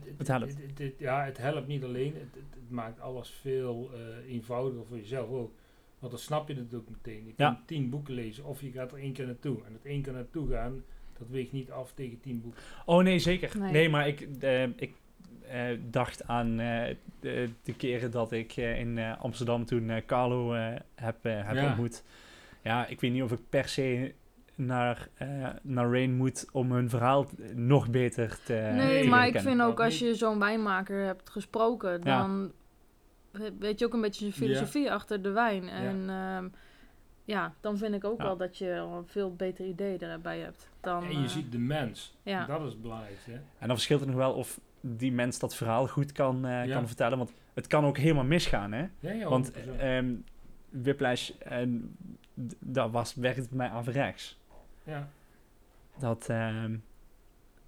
het, Het helpt. het- het- het- ja, het helpt niet alleen. Het, het, het maakt alles veel eh, eenvoudiger voor jezelf ook. Want dan snap je het ook meteen. Je Ja. kunt tien boeken lezen of je gaat er één keer naartoe. En het één keer naartoe gaan, dat weegt niet af tegen tien boeken. Oh nee, zeker. Nee, Nee. maar ik, eh, ik eh, dacht aan eh, de, de keren dat ik eh, in eh, Amsterdam toen eh, Carlo eh, heb, heb Ja. ontmoet. Ja, ik weet niet of ik per se naar, eh, naar Rain moet om hun verhaal nog beter te nee, te maar ik vind ook als je zo'n wijnmaker hebt gesproken, dan we- weet je ook een beetje zijn filosofie achter de wijn. En ja. ja, dan vind ik ook Ja. wel dat je al een veel beter idee erbij hebt. Dan, en je eh, ziet de mens. ja. Dat is het belangrijkste. Hè? En dan verschilt het nog wel of die mens dat verhaal goed kan, eh, Ja. kan vertellen. Want het kan ook helemaal misgaan, hè? Ja, ja, Want 100%. ehm Whiplash, en dat was, werkt bij mij averechts. Ja. Dat, ehm,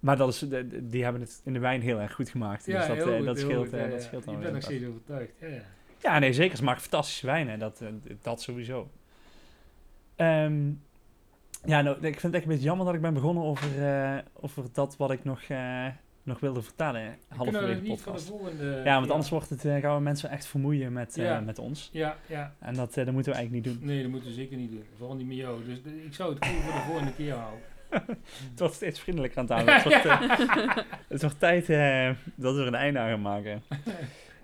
maar dat is, die hebben het in de wijn heel erg goed gemaakt. Ja, dus dat, heel eh, dat heel scheelt, goed, eh, dat scheelt dan bent nog weer. steeds overtuigd. Ja, ja. Ja, nee, zeker. Ze maken fantastische wijnen. Dat, eh, dat sowieso. Ehm, ja, nou, ik vind het echt een beetje jammer dat ik ben begonnen over, over dat wat ik nog, nog wilde vertellen. Halverwege de podcast. volgende... Ja, want anders wordt het, eh, gaan we mensen echt vermoeien met, eh, Ja. met ons. Ja, ja. En dat, eh, dat moeten we eigenlijk niet doen. Nee, dat moeten we zeker niet doen. Vooral niet met jou. Dus ik zou het gewoon voor de volgende keer houden. [LAUGHS] Het wordt steeds vriendelijker aan. Het wordt, [LAUGHS] eh, het wordt tijd dat we er een einde aan gaan maken. [LAUGHS]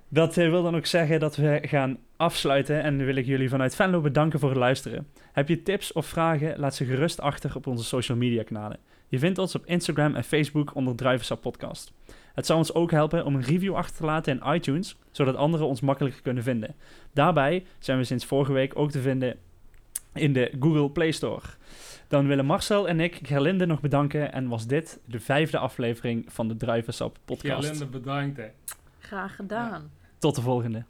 Dat wil dan ook zeggen dat we gaan afsluiten. En wil ik jullie vanuit Venlo bedanken voor het luisteren. Heb je tips of vragen? Laat ze gerust achter op onze social media kanalen. Je vindt ons op Instagram en Facebook onder Druivensap Podcast. Het zou ons ook helpen om een review achter te laten in iTunes, zodat anderen ons makkelijker kunnen vinden. Daarbij zijn we sinds vorige week ook te vinden in de Google Play Store. Dan willen Marcel en ik Gerlinde nog bedanken en was dit de vijfde aflevering van de Druivensap Podcast. Gerlinde, bedankt hè. Graag gedaan. Tot de volgende.